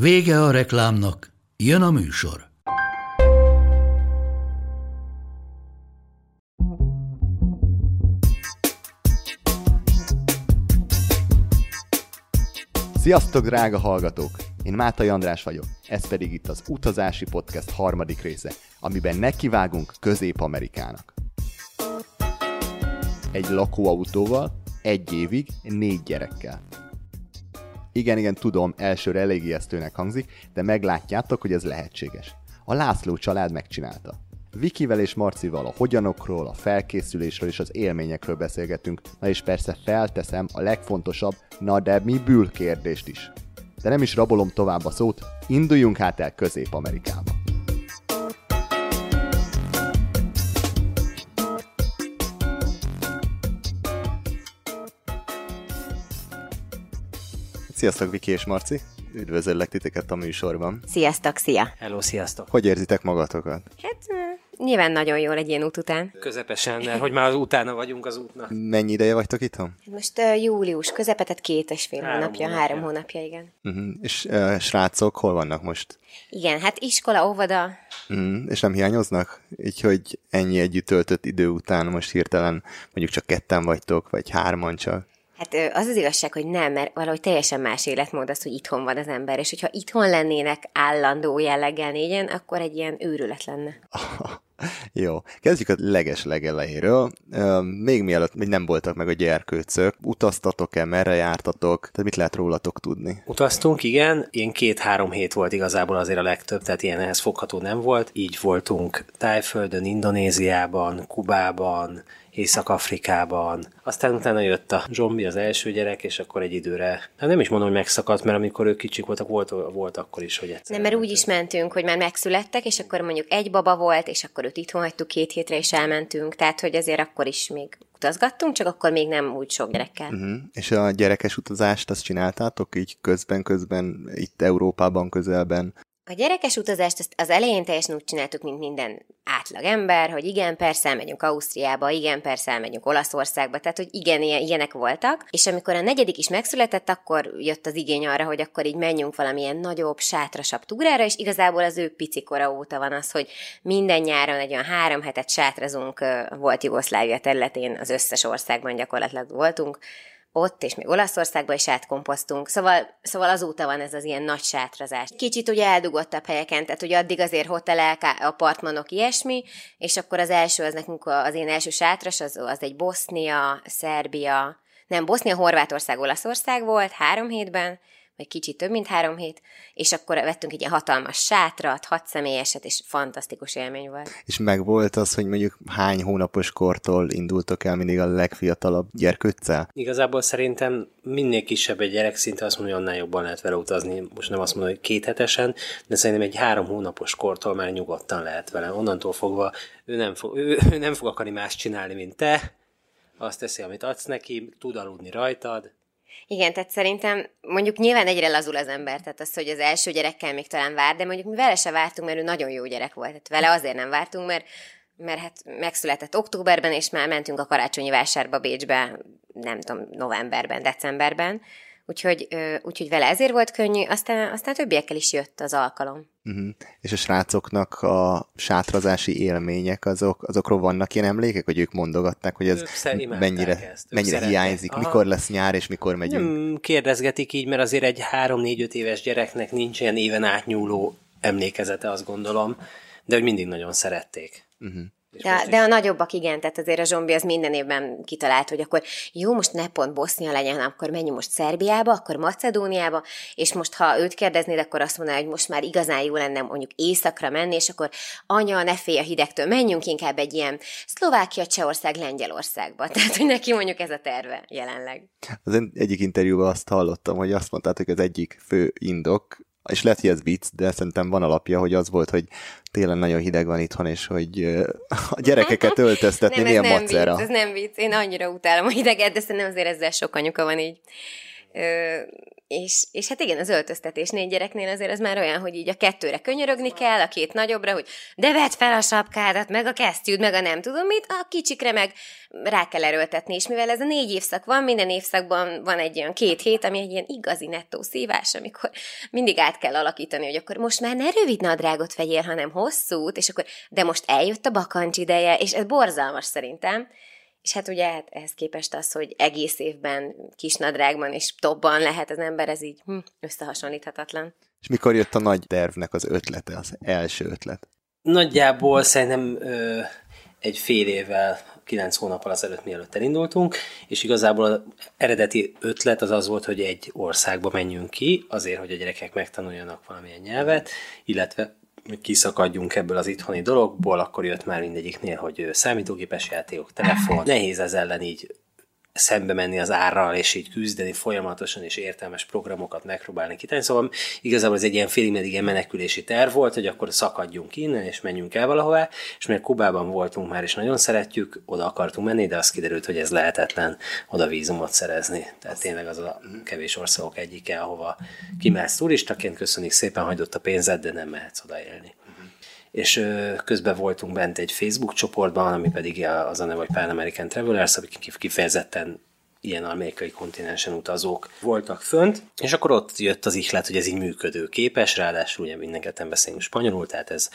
Vége a reklámnak, jön a műsor. Sziasztok, drága hallgatók! Én Mátai András vagyok, ez pedig itt az Utazási Podcast harmadik része, amiben nekivágunk Közép-Amerikának. Egy lakóautóval, egy évig, négy gyerekkel. Igen, igen, tudom, elsőre elég ijesztőnek hangzik, de meglátjátok, hogy ez lehetséges. A László család megcsinálta. Vikivel és Marcival a hogyanokról, a felkészülésről és az élményekről beszélgetünk, na és persze felteszem a legfontosabb, na de mi bül kérdést is. De nem is rabolom tovább a szót, induljunk hát el Közép-Amerikába. Sziasztok, Viki és Marci! Üdvözöllek titeket a műsorban. Sziasztok, szia! Hello, sziasztok! Hogy érzitek magatokat? Hát nyilván nagyon jól egy ilyen út után. Közepesen, mert hogy már az utána vagyunk az útnak. Mennyi ideje vagytok itthon? Hát most uh, július közepetet két és fél Három hónapja, hónapja. három hónapja, igen. Uh-huh. És uh, srácok, hol vannak most? Igen, hát iskola, óvoda, Uh-huh. És nem hiányoznak? Így, hogy ennyi együtt töltött idő után most hirtelen mondjuk csak ketten vagytok, vagy hárman csak. Hát az az igazság, hogy nem, mert valahogy teljesen más életmód az, hogy itthon van az ember, és hogyha itthon lennének állandó jelleggel négyen, akkor egy ilyen őrület lenne. Jó, kezdjük a leges legelejéről. Még mielőtt még nem voltak meg a gyerkőcök, utaztatok-e, merre jártatok, tehát mit lehet rólatok tudni? Utaztunk, igen, ilyen két-három hét volt igazából azért a legtöbb, tehát ilyen ehhez fogható nem volt. Így voltunk Tájföldön, Indonéziában, Kubában, Észak-Afrikában. Aztán utána jött a zombi, az első gyerek, és akkor egy időre, hát nem is mondom, hogy megszakadt, mert amikor ők kicsik voltak, volt, volt akkor is, hogy egyszer. Nem, mert úgy is mentünk, hogy már megszülettek, és akkor mondjuk egy baba volt, és akkor őt itthon hagytuk két hétre, és elmentünk. Tehát, hogy azért akkor is még utazgattunk, csak akkor még nem úgy sok gyerekkel. Uh-huh. És a gyerekes utazást azt csináltátok így közben-közben, itt Európában közelben? A gyerekes utazást azt az elején teljesen úgy csináltuk, mint minden átlag ember, hogy igen, persze elmegyünk Ausztriába, igen, persze elmegyünk Olaszországba, tehát hogy igen, ilyen, ilyenek voltak. És amikor a negyedik is megszületett, akkor jött az igény arra, hogy akkor így menjünk valamilyen nagyobb, sátrasabb túrára, és igazából az ő picikora óta van az, hogy minden nyáron egy olyan három hetet sátrazunk, volt Jugoszlávia területén, az összes országban gyakorlatilag voltunk, ott, és még Olaszországba is átkompoztunk. Szóval, szóval azóta van ez az ilyen nagy sátrazás. Kicsit ugye eldugottabb helyeken, tehát ugye addig azért hotelek, apartmanok, ilyesmi, és akkor az első, az nekünk az én első sátras, az, az egy Bosznia, Szerbia, nem, Bosznia, Horvátország, Olaszország volt három hétben, vagy kicsit több, mint három hét, és akkor vettünk egy ilyen hatalmas sátrat, hat személyeset, és fantasztikus élmény volt. És meg volt az, hogy mondjuk hány hónapos kortól indultok el mindig a legfiatalabb gyerkőccel? Igazából szerintem minél kisebb egy gyerek, szinte azt mondja, hogy annál jobban lehet vele utazni. Most nem azt mondom, hogy kéthetesen, de szerintem egy három hónapos kortól már nyugodtan lehet vele. Onnantól fogva ő nem fog, ő, ő nem fog akarni más csinálni, mint te. Azt teszi, amit adsz neki, tud aludni rajtad. Igen, tehát szerintem mondjuk nyilván egyre lazul az ember, tehát az, hogy az első gyerekkel még talán vár, de mondjuk mi vele se vártunk, mert ő nagyon jó gyerek volt. Tehát vele azért nem vártunk, mert, mert hát megszületett októberben, és már mentünk a karácsonyi vásárba Bécsbe, nem tudom, novemberben, decemberben. Úgyhogy, úgyhogy vele ezért volt könnyű, aztán, aztán többiekkel is jött az alkalom. Uh-huh. És a srácoknak a sátrazási élmények, azok, azokról vannak ilyen emlékek, hogy ők mondogatták, hogy ez mennyire, ezt, mennyire hiányzik, Aha. mikor lesz nyár, és mikor megyünk. Nem kérdezgetik így, mert azért egy 3-4-5 éves gyereknek nincs ilyen éven átnyúló emlékezete, azt gondolom, de hogy mindig nagyon szerették. Uh-huh. És De, a nagyobbak igen, tehát azért a zsombi az minden évben kitalált, hogy akkor jó, most ne pont Bosznia legyen, akkor menjünk most Szerbiába, akkor Macedóniába, és most ha őt kérdeznéd, akkor azt mondaná, hogy most már igazán jó lenne mondjuk északra menni, és akkor anya, ne félj a hidegtől, menjünk inkább egy ilyen Szlovákia, Csehország, Lengyelországba. Tehát, hogy neki mondjuk ez a terve jelenleg. Az egyik interjúban azt hallottam, hogy azt mondtátok, hogy az egyik fő indok és lehet, hogy ez vicc, de szerintem van alapja, hogy az volt, hogy télen nagyon hideg van itthon, és hogy a gyerekeket öltöztetni nem, milyen ez nem macera. vicc, ez nem vicc. Én annyira utálom a hideget, de szerintem azért ezzel sok anyuka van így. És, és hát igen, az öltöztetés négy gyereknél azért az már olyan, hogy így a kettőre könyörögni kell, a két nagyobbra, hogy de vedd fel a sapkádat, meg a kesztyűd, meg a nem tudom mit, a kicsikre meg rá kell erőltetni, és mivel ez a négy évszak van, minden évszakban van egy olyan két hét, ami egy ilyen igazi nettó szívás, amikor mindig át kell alakítani, hogy akkor most már ne rövid nadrágot vegyél, hanem hosszút, és akkor, de most eljött a bakancs ideje, és ez borzalmas szerintem, és hát ugye hát ehhez képest az, hogy egész évben kisnadrágban és topban lehet az ember, ez így hm, összehasonlíthatatlan. És mikor jött a nagy tervnek az ötlete, az első ötlet? Nagyjából szerintem ö, egy fél évvel, kilenc hónappal azelőtt mielőtt elindultunk, és igazából az eredeti ötlet az az volt, hogy egy országba menjünk ki, azért, hogy a gyerekek megtanuljanak valamilyen nyelvet, illetve kiszakadjunk ebből az itthoni dologból, akkor jött már mindegyiknél, hogy számítógépes játékok, telefon. Nehéz ez ellen így szembe menni az árral, és így küzdeni folyamatosan, és értelmes programokat megpróbálni kitenni. Szóval igazából ez egy ilyen félig meddig menekülési terv volt, hogy akkor szakadjunk innen, és menjünk el valahová, és mert Kubában voltunk már, és nagyon szeretjük, oda akartunk menni, de az kiderült, hogy ez lehetetlen oda vízumot szerezni. Tehát tényleg az a kevés országok egyike, ahova kimehetsz turistaként, köszönjük szépen, hagyott a pénzed, de nem mehetsz oda élni és közben voltunk bent egy Facebook csoportban, ami pedig az a neve, hogy Pan American Travelers, akik kifejezetten ilyen amerikai kontinensen utazók voltak fönt, és akkor ott jött az ihlet, hogy ez így működőképes, ráadásul ugye mindenketten beszélünk spanyolul, tehát ez,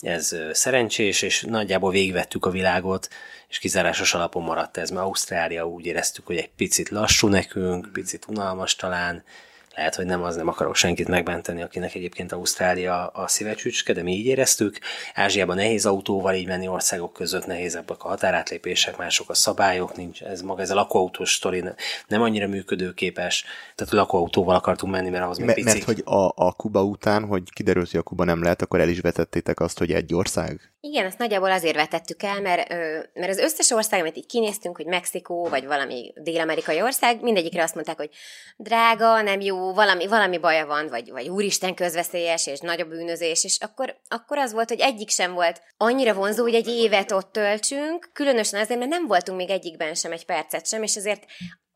ez szerencsés, és nagyjából végigvettük a világot, és kizárásos alapon maradt ez, mert Ausztrália úgy éreztük, hogy egy picit lassú nekünk, picit unalmas talán, lehet, hogy nem az, nem akarok senkit megbenteni, akinek egyébként Ausztrália a szívecsücske, de mi így éreztük. Ázsiában nehéz autóval így menni országok között, nehézebbek a határátlépések, mások a szabályok, nincs ez maga ez a lakóautós sztori nem annyira működőképes, tehát lakóautóval akartunk menni, mert ahhoz még picik. Mert hogy a, a Kuba után, hogy kiderült, hogy a Kuba nem lehet, akkor el is vetettétek azt, hogy egy ország? Igen, ezt nagyjából azért vetettük el, mert, mert az összes ország, amit így kinéztünk, hogy Mexikó, vagy valami dél-amerikai ország, mindegyikre azt mondták, hogy drága, nem jó, valami, valami baja van, vagy, vagy úristen közveszélyes, és nagyobb bűnözés, és akkor, akkor az volt, hogy egyik sem volt annyira vonzó, hogy egy évet ott töltsünk, különösen azért, mert nem voltunk még egyikben sem egy percet sem, és azért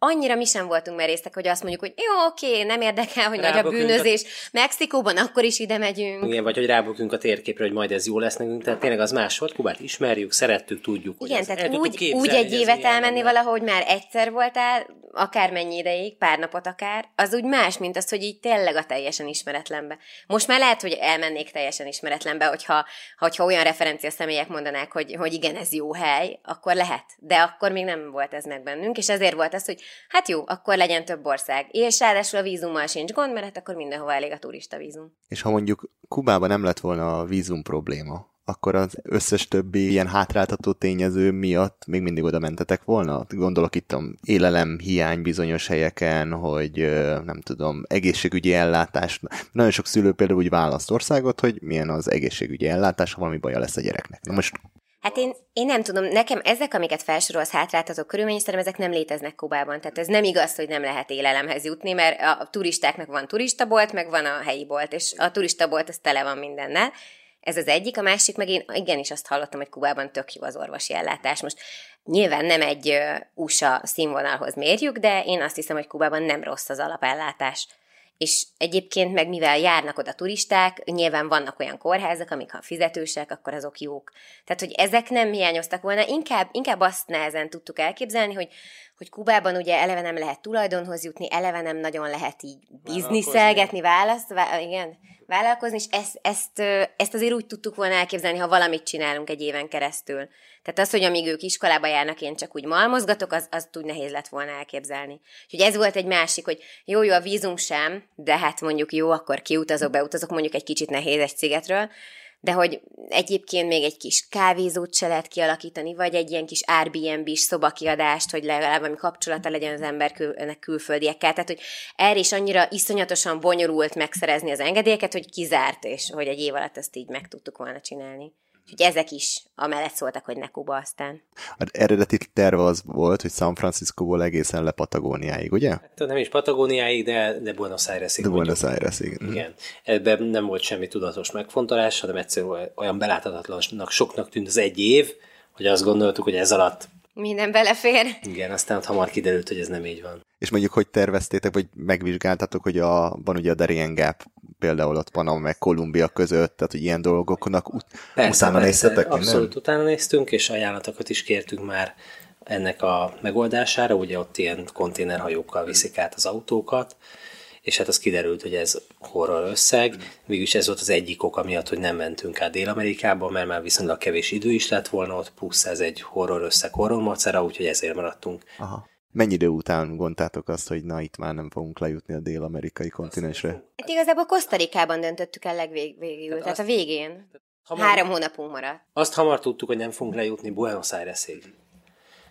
annyira mi sem voltunk merészek, hogy azt mondjuk, hogy jó, oké, nem érdekel, hogy nagy a bűnözés. A... Mexikóban akkor is ide megyünk. Igen, vagy hogy rábukunk a térképre, hogy majd ez jó lesz nekünk. Tehát tényleg az más volt. Kubát ismerjük, szerettük, tudjuk. Igen, tehát úgy, úgy egy évet elmenni valahogy már egyszer voltál, akármennyi ideig, pár napot akár, az úgy más, mint az, hogy így tényleg a teljesen ismeretlenbe. Most már lehet, hogy elmennék teljesen ismeretlenbe, hogyha, hogyha olyan referencia személyek mondanák, hogy, hogy igen, ez jó hely, akkor lehet. De akkor még nem volt ez meg bennünk, és ezért volt az, hogy hát jó, akkor legyen több ország. És ráadásul a vízummal sincs gond, mert hát akkor mindenhova elég a turista vízum. És ha mondjuk Kubában nem lett volna a vízum probléma, akkor az összes többi ilyen hátráltató tényező miatt még mindig oda mentetek volna? Gondolok itt a élelem hiány bizonyos helyeken, hogy nem tudom, egészségügyi ellátás. Nagyon sok szülő például úgy választ országot, hogy milyen az egészségügyi ellátás, ha valami baja lesz a gyereknek. Na most Hát én, én nem tudom, nekem ezek, amiket felsorolsz hátráltató körülmény, szerintem ezek nem léteznek Kubában. Tehát ez nem igaz, hogy nem lehet élelemhez jutni, mert a turistáknak van turistabolt, meg van a helyi bolt, és a turistabolt az tele van mindennel. Ez az egyik, a másik meg én igenis azt hallottam, hogy Kubában tök jó az orvosi ellátás. Most nyilván nem egy USA színvonalhoz mérjük, de én azt hiszem, hogy Kubában nem rossz az alapellátás. És egyébként meg mivel járnak oda turisták, nyilván vannak olyan kórházak, amik ha fizetősek, akkor azok jók. Tehát, hogy ezek nem hiányoztak volna, inkább, inkább azt nehezen tudtuk elképzelni, hogy, hogy Kubában ugye eleve nem lehet tulajdonhoz jutni, eleve nem nagyon lehet így bizniszelgetni, választ, vá- igen, vállalkozni, és ezt, ezt, ezt azért úgy tudtuk volna elképzelni, ha valamit csinálunk egy éven keresztül. Tehát az, hogy amíg ők iskolába járnak, én csak úgy malmozgatok, az, az úgy nehéz lett volna elképzelni. Úgyhogy ez volt egy másik, hogy jó, jó, a vízum sem, de hát mondjuk jó, akkor kiutazok, beutazok, mondjuk egy kicsit nehéz egy szigetről, de hogy egyébként még egy kis kávézót se lehet kialakítani, vagy egy ilyen kis Airbnb-s szobakiadást, hogy legalább valami kapcsolata legyen az ember kül- külföldiekkel. Tehát, hogy erre is annyira iszonyatosan bonyolult megszerezni az engedélyeket, hogy kizárt, és hogy egy év alatt ezt így meg tudtuk volna csinálni. Úgyhogy ezek is amellett szóltak, hogy ne Kuba aztán. Az eredeti terve az volt, hogy San Franciscóból egészen le Patagóniáig, ugye? Hát nem is Patagóniáig, de, de Buenos Airesig. De Buenos Airesig. Igen. Ebben nem volt semmi tudatos megfontolás, hanem egyszerűen olyan beláthatatlannak soknak tűnt az egy év, hogy azt gondoltuk, hogy ez alatt minden belefér. Igen, aztán ott hamar kiderült, hogy ez nem így van. És mondjuk, hogy terveztétek, vagy megvizsgáltatok, hogy a, van ugye a Darien Gap, például ott Panama meg Kolumbia között, tehát hogy ilyen dolgoknak ut- persze, utána persze, néztetek? Abszolút nem? utána néztünk, és ajánlatokat is kértünk már ennek a megoldására, ugye ott ilyen konténerhajókkal viszik át az autókat, és hát az kiderült, hogy ez horror összeg. Végülis ez volt az egyik ok, miatt, hogy nem mentünk át Dél-Amerikába, mert már viszonylag kevés idő is lett volna ott, plusz ez egy horror összeg, horror macera, úgyhogy ezért maradtunk. Aha. Mennyi idő után gondoltátok azt, hogy na itt már nem fogunk lejutni a dél-amerikai kontinensre? Hát igazából Kosztarikában döntöttük el legvégül, tehát, tehát a végén. Hamar, Három hónapunk maradt. Azt hamar tudtuk, hogy nem fogunk lejutni Buenos Airesig.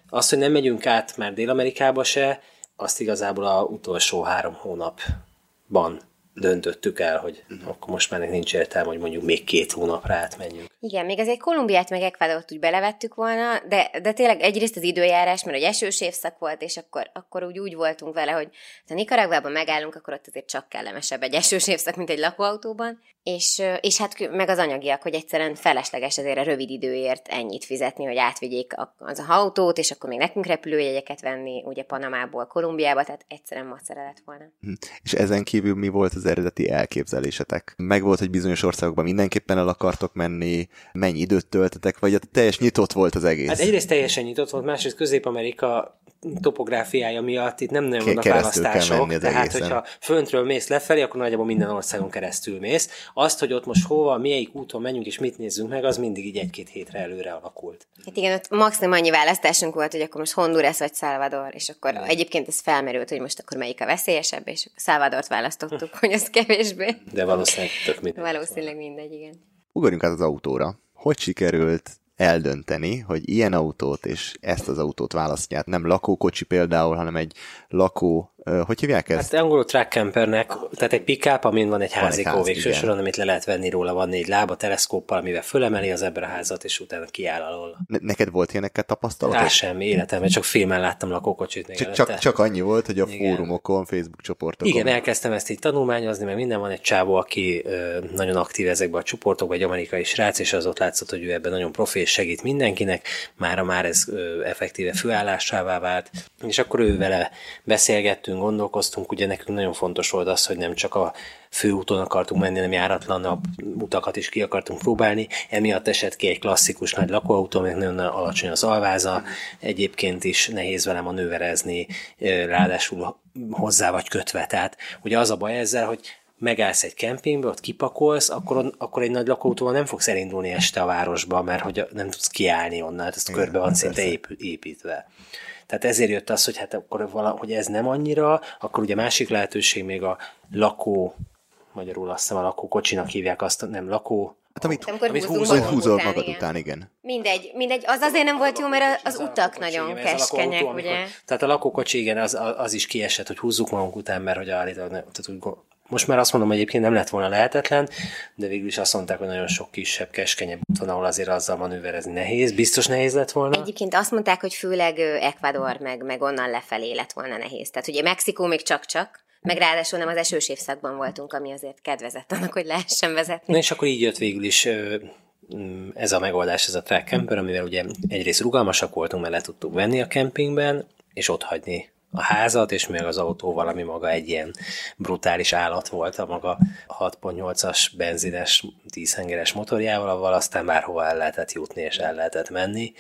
Azt, hogy nem megyünk át már Dél-Amerikába se, azt igazából a utolsó három hónapban döntöttük el, hogy uh-huh. akkor most már nincs értelme, hogy mondjuk még két hónapra átmenjünk. Igen, még azért Kolumbiát meg Ekvádort úgy belevettük volna, de, de tényleg egyrészt az időjárás, mert egy esős évszak volt, és akkor, akkor úgy, úgy voltunk vele, hogy ha Nikaraguában megállunk, akkor ott azért csak kellemesebb egy esős évszak, mint egy lakóautóban, és, és hát meg az anyagiak, hogy egyszerűen felesleges azért a rövid időért ennyit fizetni, hogy átvigyék az a autót, és akkor még nekünk repülőjegyeket venni, ugye Panamából Kolumbiába, tehát egyszerűen macera lett volna. Hm. És ezen kívül mi volt az eredeti elképzelésetek? Meg volt, hogy bizonyos országokban mindenképpen el akartok menni, mennyi időt töltetek, vagy a teljes nyitott volt az egész? Hát egyrészt teljesen nyitott volt, másrészt Közép-Amerika topográfiája miatt itt nem nagyon vannak választások, tehát egészen. hogyha föntről mész lefelé, akkor nagyjából minden országon keresztül mész. Azt, hogy ott most hova, melyik úton menjünk és mit nézzünk meg, az mindig így egy-két hétre előre alakult. Hát igen, ott maximum annyi választásunk volt, hogy akkor most Honduras vagy Salvador, és akkor igen. egyébként ez felmerült, hogy most akkor melyik a veszélyesebb, és Salvadort választottuk, hogy az kevésbé. De valószínűleg tök mindegy. Valószínűleg mindegy, igen. Ugorjunk át az autóra. Hogy sikerült eldönteni, hogy ilyen autót és ezt az autót választják. Nem lakókocsi például, hanem egy lakó hogy hívják ezt? Hát angolul track campernek, tehát egy pickup, amin van egy házikó ház, végső soron, amit le lehet venni róla, van négy lába, teleszkóppal, amivel fölemeli az ebben a házat, és utána kiáll alól. Ne- neked volt ilyenekkel tapasztalat? Rá sem, életemben, csak filmen láttam lakókocsit. Még csak, csak, csak, annyi volt, hogy a Igen. fórumokon, Facebook csoportokon. Igen, elkezdtem ezt így tanulmányozni, mert minden van egy csávó, aki ö, nagyon aktív ezekben a csoportokban, egy amerikai srác, és az ott látszott, hogy ő ebben nagyon profi és segít mindenkinek, mára már ez ö, effektíve főállásává vált, és akkor ő vele beszélgettünk, beszélgettünk, gondolkoztunk, ugye nekünk nagyon fontos volt az, hogy nem csak a főúton akartunk menni, hanem járatlanabb utakat is ki akartunk próbálni. Emiatt esett ki egy klasszikus nagy lakóautó, aminek nagyon alacsony az alváza, egyébként is nehéz vele manőverezni, ráadásul hozzá vagy kötve. Tehát ugye az a baj ezzel, hogy megállsz egy kempingbe, ott kipakolsz, akkor, akkor egy nagy lakóautóval nem fogsz elindulni este a városba, mert hogy nem tudsz kiállni onnan, hát ezt körbe van szinte építve. Tehát ezért jött az, hogy hát akkor valahogy ez nem annyira, akkor ugye másik lehetőség még a lakó, magyarul azt hiszem a lakókocsinak hívják azt, nem lakó, Hát amit, Amikor amit húzol, magad, húzol után, magad igen. után, igen. Mindegy, mindegy, az azért nem volt jó, mert az, az utak nagyon igen, keskenyek, ugye? Amikor, tehát a lakókocsi, igen, az, az is kiesett, hogy húzzuk magunk után, mert hogy állítólag, tehát úgy most már azt mondom, hogy egyébként nem lett volna lehetetlen, de végül is azt mondták, hogy nagyon sok kisebb, keskenyebb úton, ahol azért azzal manőverezni nehéz. Biztos nehéz lett volna. Egyébként azt mondták, hogy főleg Ecuador meg, meg onnan lefelé lett volna nehéz. Tehát ugye Mexikó még csak-csak, meg ráadásul nem az esős évszakban voltunk, ami azért kedvezett annak, hogy lehessen vezetni. Na és akkor így jött végül is mm, ez a megoldás, ez a track camper, amivel ugye egyrészt rugalmasak voltunk, mert le tudtuk venni a kempingben, és ott hagyni a házat, és még az autó valami maga egy ilyen brutális állat volt a maga 6.8-as benzines 10 hengeres motorjával, avval aztán bárhova el lehetett jutni, és el lehetett menni.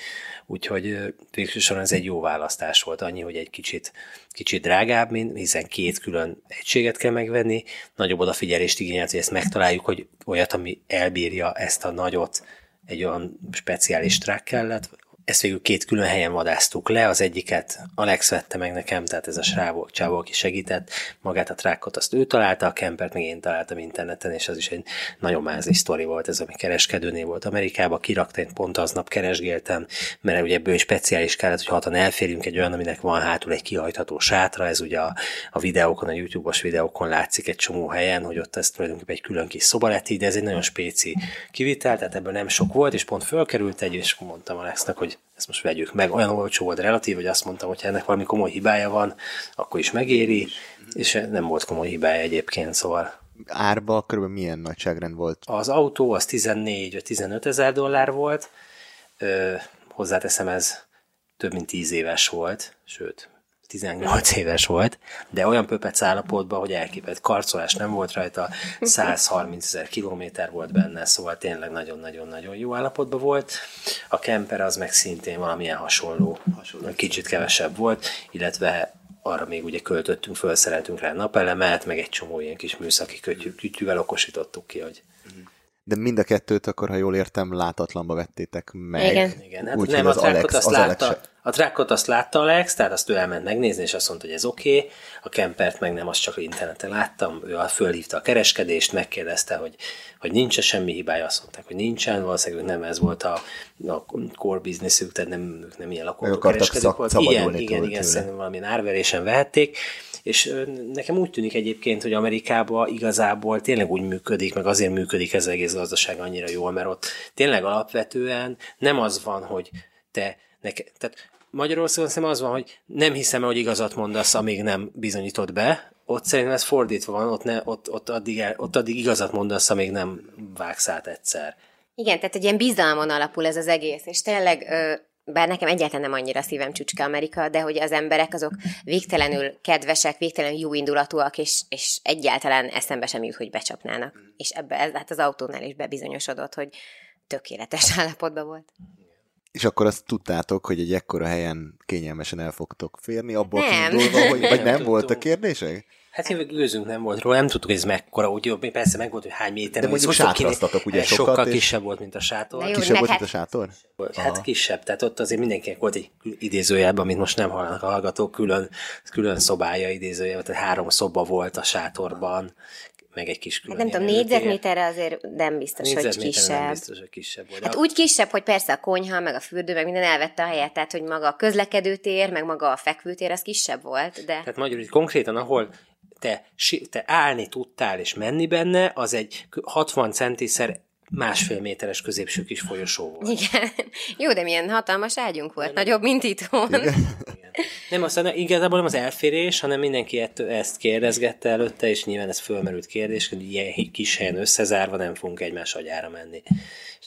Úgyhogy végsősorban ez egy jó választás volt, annyi, hogy egy kicsit, kicsit drágább, mint, hiszen két külön egységet kell megvenni, nagyobb odafigyelést igényelt, hogy ezt megtaláljuk, hogy olyat, ami elbírja ezt a nagyot, egy olyan speciális track kellett, ezt végül két külön helyen vadáztuk le, az egyiket Alex vette meg nekem, tehát ez a srávó, csávó, aki segített, magát a trákot azt ő találta, a kempert meg én találtam interneten, és az is egy nagyon mázli sztori volt, ez ami kereskedőnél volt Amerikába, kirakta, én pont aznap keresgéltem, mert ugye ebből speciális kellett, hogy hatan elférjünk egy olyan, aminek van hátul egy kihajtható sátra, ez ugye a, a videókon, a YouTube-os videókon látszik egy csomó helyen, hogy ott ez tulajdonképpen egy külön kis szoba lett, de ez egy nagyon spéci kivitel, tehát ebből nem sok volt, és pont fölkerült egy, és mondtam Alexnak, hogy ezt most vegyük meg. Olyan olcsó volt relatív, hogy azt mondtam, hogy ha ennek valami komoly hibája van, akkor is megéri, és nem volt komoly hibája egyébként, szóval Árba körülbelül milyen nagyságrend volt? az autó az 14 vagy 15 ezer dollár volt, Ö, hozzáteszem ez több mint 10 éves volt, sőt 18 éves volt, de olyan pöpec állapotban, hogy elképett karcolás nem volt rajta, 130 ezer kilométer volt benne, szóval tényleg nagyon-nagyon-nagyon jó állapotban volt. A kemper az meg szintén valamilyen hasonló, hasonló kicsit kevesebb volt, illetve arra még ugye költöttünk, felszereltünk rá napelemet, meg egy csomó ilyen kis műszaki kütyű, kütyűvel okosítottuk ki, hogy De mind a kettőt akkor, ha jól értem, látatlanba vettétek meg. Igen. Igen, hát Úgy, nem, hogy a trákot azt az látta, se- a trákot azt látta Alex, tehát azt ő elment megnézni, és azt mondta, hogy ez oké, okay. a kempert meg nem, azt csak interneten láttam, ő fölhívta a kereskedést, megkérdezte, hogy, hogy nincs semmi hibája, azt mondták, hogy nincsen, valószínűleg nem ez volt a, a core businessük, tehát nem, ők nem ilyen akartak lakókereskedők szak- volt. Igen, igen, igen, szerintem valamilyen árverésen vehették, és nekem úgy tűnik egyébként, hogy Amerikában igazából tényleg úgy működik, meg azért működik ez az egész gazdaság annyira jól, mert ott tényleg alapvetően nem az van, hogy te, neke, tehát Magyarországon szerintem az van, hogy nem hiszem hogy igazat mondasz, amíg nem bizonyítod be. Ott szerintem ez fordítva van, ott, ne, ott, ott, addig, el, ott addig igazat mondasz, amíg nem vágsz át egyszer. Igen, tehát egy ilyen bizalmon alapul ez az egész, és tényleg, ö, bár nekem egyáltalán nem annyira szívem csücske Amerika, de hogy az emberek azok végtelenül kedvesek, végtelenül jó indulatúak, és, és egyáltalán eszembe sem jut, hogy becsapnának. És ebbe, ez, hát az autónál is bebizonyosodott, hogy tökéletes állapotban volt. És akkor azt tudtátok, hogy egy ekkora helyen kényelmesen el fogtok férni, abból Nem. kiindulva, hogy vagy nem Nem voltak tudtunk. kérdések? Hát én gőzünk nem volt róla, nem tudtuk, hogy ez mekkora, úgy jó, persze meg volt, hogy hány méter. De mondjuk sátraztatok ugye sokat, Sokkal és- kisebb volt, mint a sátor. Jó, Kisebb volt, hát- mint a sátor? Hát kisebb, tehát ott azért mindenkinek volt egy idézőjelben, amit most nem hallanak a hallgatók, külön, külön szobája idézőjelben, tehát három szoba volt a sátorban, meg egy kis Hát külön nem tudom, négyzetméterre azért nem biztos, hogy kisebb. Nem biztos, hogy kisebb volt. Hát úgy kisebb, hogy persze a konyha, meg a fürdő, meg minden elvette a helyet, tehát hogy maga a közlekedőtér, meg maga a fekvőtér, az kisebb volt, de... Tehát magyarul, hogy konkrétan, ahol te, te állni tudtál és menni benne, az egy 60 centiszer másfél méteres középső kis folyosó volt. Igen. Jó, de milyen hatalmas ágyunk volt, nagyobb, mint itthon. Igen. Nem, aztán igazából nem az elférés, hanem mindenki ettől, ezt kérdezgette előtte, és nyilván ez fölmerült kérdés, hogy ilyen kis helyen összezárva nem fogunk egymás agyára menni.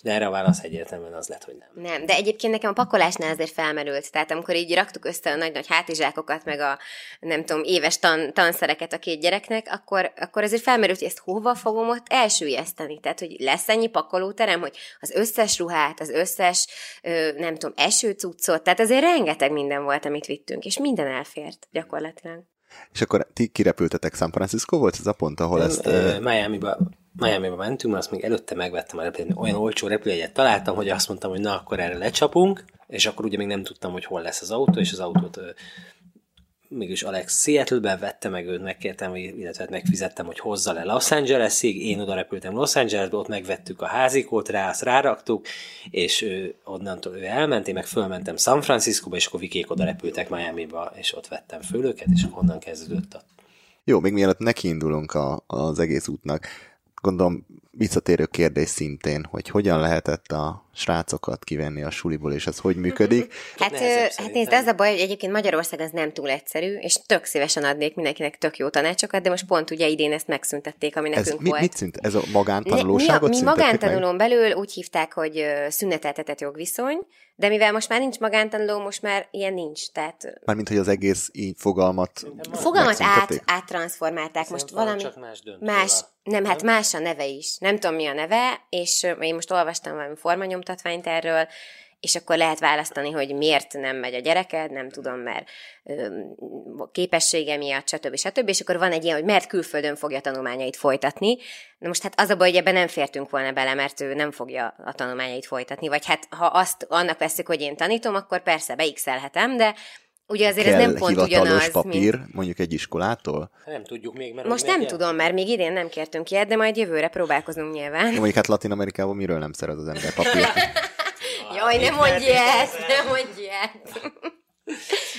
De erre a válasz egyértelműen az lett, hogy nem. Nem, de egyébként nekem a pakolásnál azért felmerült. Tehát amikor így raktuk össze a nagy-nagy hátizsákokat, meg a nem tudom, éves tan- tanszereket a két gyereknek, akkor, akkor azért felmerült, hogy ezt hova fogom ott elsüllyeszteni. Tehát, hogy lesz ennyi pakolóterem, hogy az összes ruhát, az összes, ö, nem tudom, esőcuccot, tehát azért rengeteg minden volt, amit vittünk, és minden elfért gyakorlatilag. És akkor ti kirepültetek San Francisco volt ez a pont, ahol ezt... Miami-ba, Miami-ba mentünk, mert azt még előtte megvettem a repülőt. Olyan olcsó repülőjegyet találtam, hogy azt mondtam, hogy na, akkor erre lecsapunk, és akkor ugye még nem tudtam, hogy hol lesz az autó, és az autót mégis Alex Seattle-ben vette meg őt, megkértem, illetve megfizettem, hogy hozza le Los Angelesig, én oda repültem Los Angelesbe, ott megvettük a házikót rá, azt ráraktuk, és ő, onnantól ő elment, én meg fölmentem San Franciscoba, és akkor Vikék oda repültek Miami-ba, és ott vettem föl őket, és onnan kezdődött a Jó, még mielőtt nekiindulunk a, az egész útnak, gondolom visszatérő kérdés szintén, hogy hogyan lehetett a srácokat kivenni a suliból, és ez hogy működik. Hát, nehezebb hát nézd, az a baj, hogy egyébként Magyarország az nem túl egyszerű, és tök szívesen adnék mindenkinek tök jó tanácsokat, de most pont ugye idén ezt megszüntették, ami Ez nekünk mi, volt. mit szint? Ez a Ne- magántanulóságot mi, mi szüntették meg? magántanulón belül úgy hívták, hogy szüneteltetett jogviszony, de mivel most már nincs magántanuló, most már ilyen nincs. Tehát Mármint, hogy az egész így fogalmat fogalmat át, megszüntették? áttranszformálták most valami csak más más. Nem, hát más a neve is. Nem tudom, mi a neve, és én most olvastam valami formanyomtatványt erről, és akkor lehet választani, hogy miért nem megy a gyereked, nem tudom, mert ö, képessége miatt, stb. stb. És akkor van egy ilyen, hogy mert külföldön fogja tanulmányait folytatni. Na most hát az a baj, hogy ebben nem fértünk volna bele, mert ő nem fogja a tanulmányait folytatni. Vagy hát ha azt annak veszik, hogy én tanítom, akkor persze beixelhetem, de Ugye azért Kell ez nem pont hivatalos ugyanaz, papír, mint... mondjuk egy iskolától? Nem tudjuk még, mert Most nem el. tudom, mert még idén nem kértünk ilyet, de majd jövőre próbálkozunk nyilván. Mondjuk hát Latin Amerikában miről nem szerez az ember papírt? Jaj, nem mondj ilyet, nem mondj ilyet.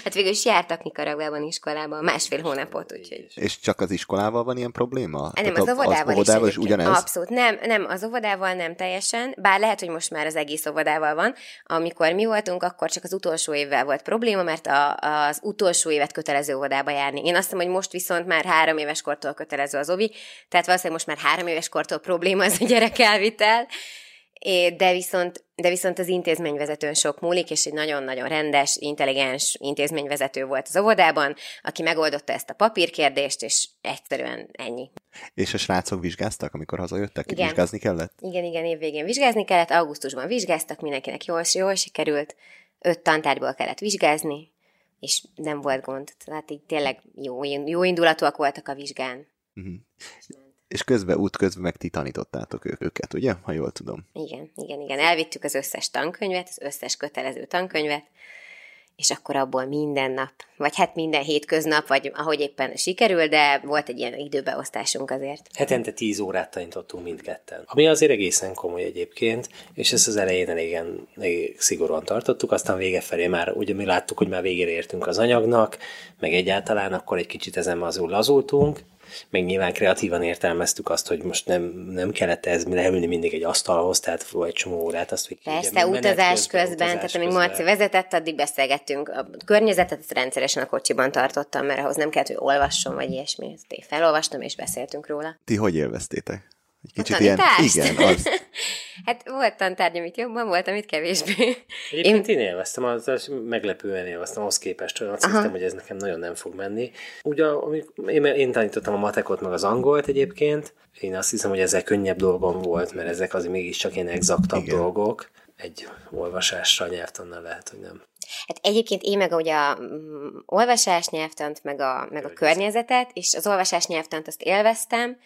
Hát végül is jártak Nikaraguában iskolában másfél hónapot, úgyhogy... És csak az iskolával van ilyen probléma? Hát Nem, az óvodával, az óvodával is, is ugyanez? Abszolút, nem, nem, az óvodával nem teljesen, bár lehet, hogy most már az egész óvodával van. Amikor mi voltunk, akkor csak az utolsó évvel volt probléma, mert a, az utolsó évet kötelező óvodába járni. Én azt hiszem, hogy most viszont már három éves kortól kötelező az ovi, tehát valószínűleg most már három éves kortól probléma ez a gyerek elvitel, de viszont, de viszont az intézményvezetőn sok múlik, és egy nagyon-nagyon rendes, intelligens intézményvezető volt az óvodában, aki megoldotta ezt a papírkérdést, és egyszerűen ennyi. És a srácok vizsgáztak, amikor hazajöttek? Igen. Vizsgázni kellett? Igen, igen, évvégén vizsgázni kellett, augusztusban vizsgáztak, mindenkinek jól, jól sikerült, öt tantárgyból kellett vizsgázni, és nem volt gond. Tehát így tényleg jó, jó indulatúak voltak a vizsgán. Uh-huh. És közben, út közben meg ti tanítottátok ők, őket, ugye? Ha jól tudom. Igen, igen, igen. Elvittük az összes tankönyvet, az összes kötelező tankönyvet, és akkor abból minden nap, vagy hát minden hétköznap, vagy ahogy éppen sikerül, de volt egy ilyen időbeosztásunk azért. Hetente 10 órát tanítottunk mindketten. Ami azért egészen komoly egyébként, és ezt az elején elégen, elég szigorúan tartottuk, aztán vége felé már, ugye mi láttuk, hogy már végére értünk az anyagnak, meg egyáltalán akkor egy kicsit ezen azul lazultunk, meg nyilván kreatívan értelmeztük azt, hogy most nem, nem kellett ez leülni mindig egy asztalhoz, tehát egy csomó órát, azt hogy Persze, ugye utazás közben, utazás tehát amíg közben. Marci vezetett, addig beszélgettünk. A környezetet rendszeresen a kocsiban tartottam, mert ahhoz nem kellett, hogy olvasson, vagy ilyesmi. Ezt én felolvastam, és beszéltünk róla. Ti hogy élveztétek? Egy A kicsit ilyen... Igen, az. hát volt tantárgy, amit jobban volt, amit kevésbé. Egyébként én élveztem, az, az meglepően élveztem, ahhoz képest olyan azt hittem, hogy ez nekem nagyon nem fog menni. Ugye, én, én tanítottam a matekot, meg az angolt egyébként, én azt hiszem, hogy ezek könnyebb dolgom volt, mert ezek azért mégiscsak ilyen exaktabb Igen. dolgok. Egy olvasásra nyelvtannal lehet, hogy nem. Hát egyébként én meg ugye a mm, olvasás nyelvtant, meg a, meg a környezetet, és az olvasás nyelvtant azt élveztem,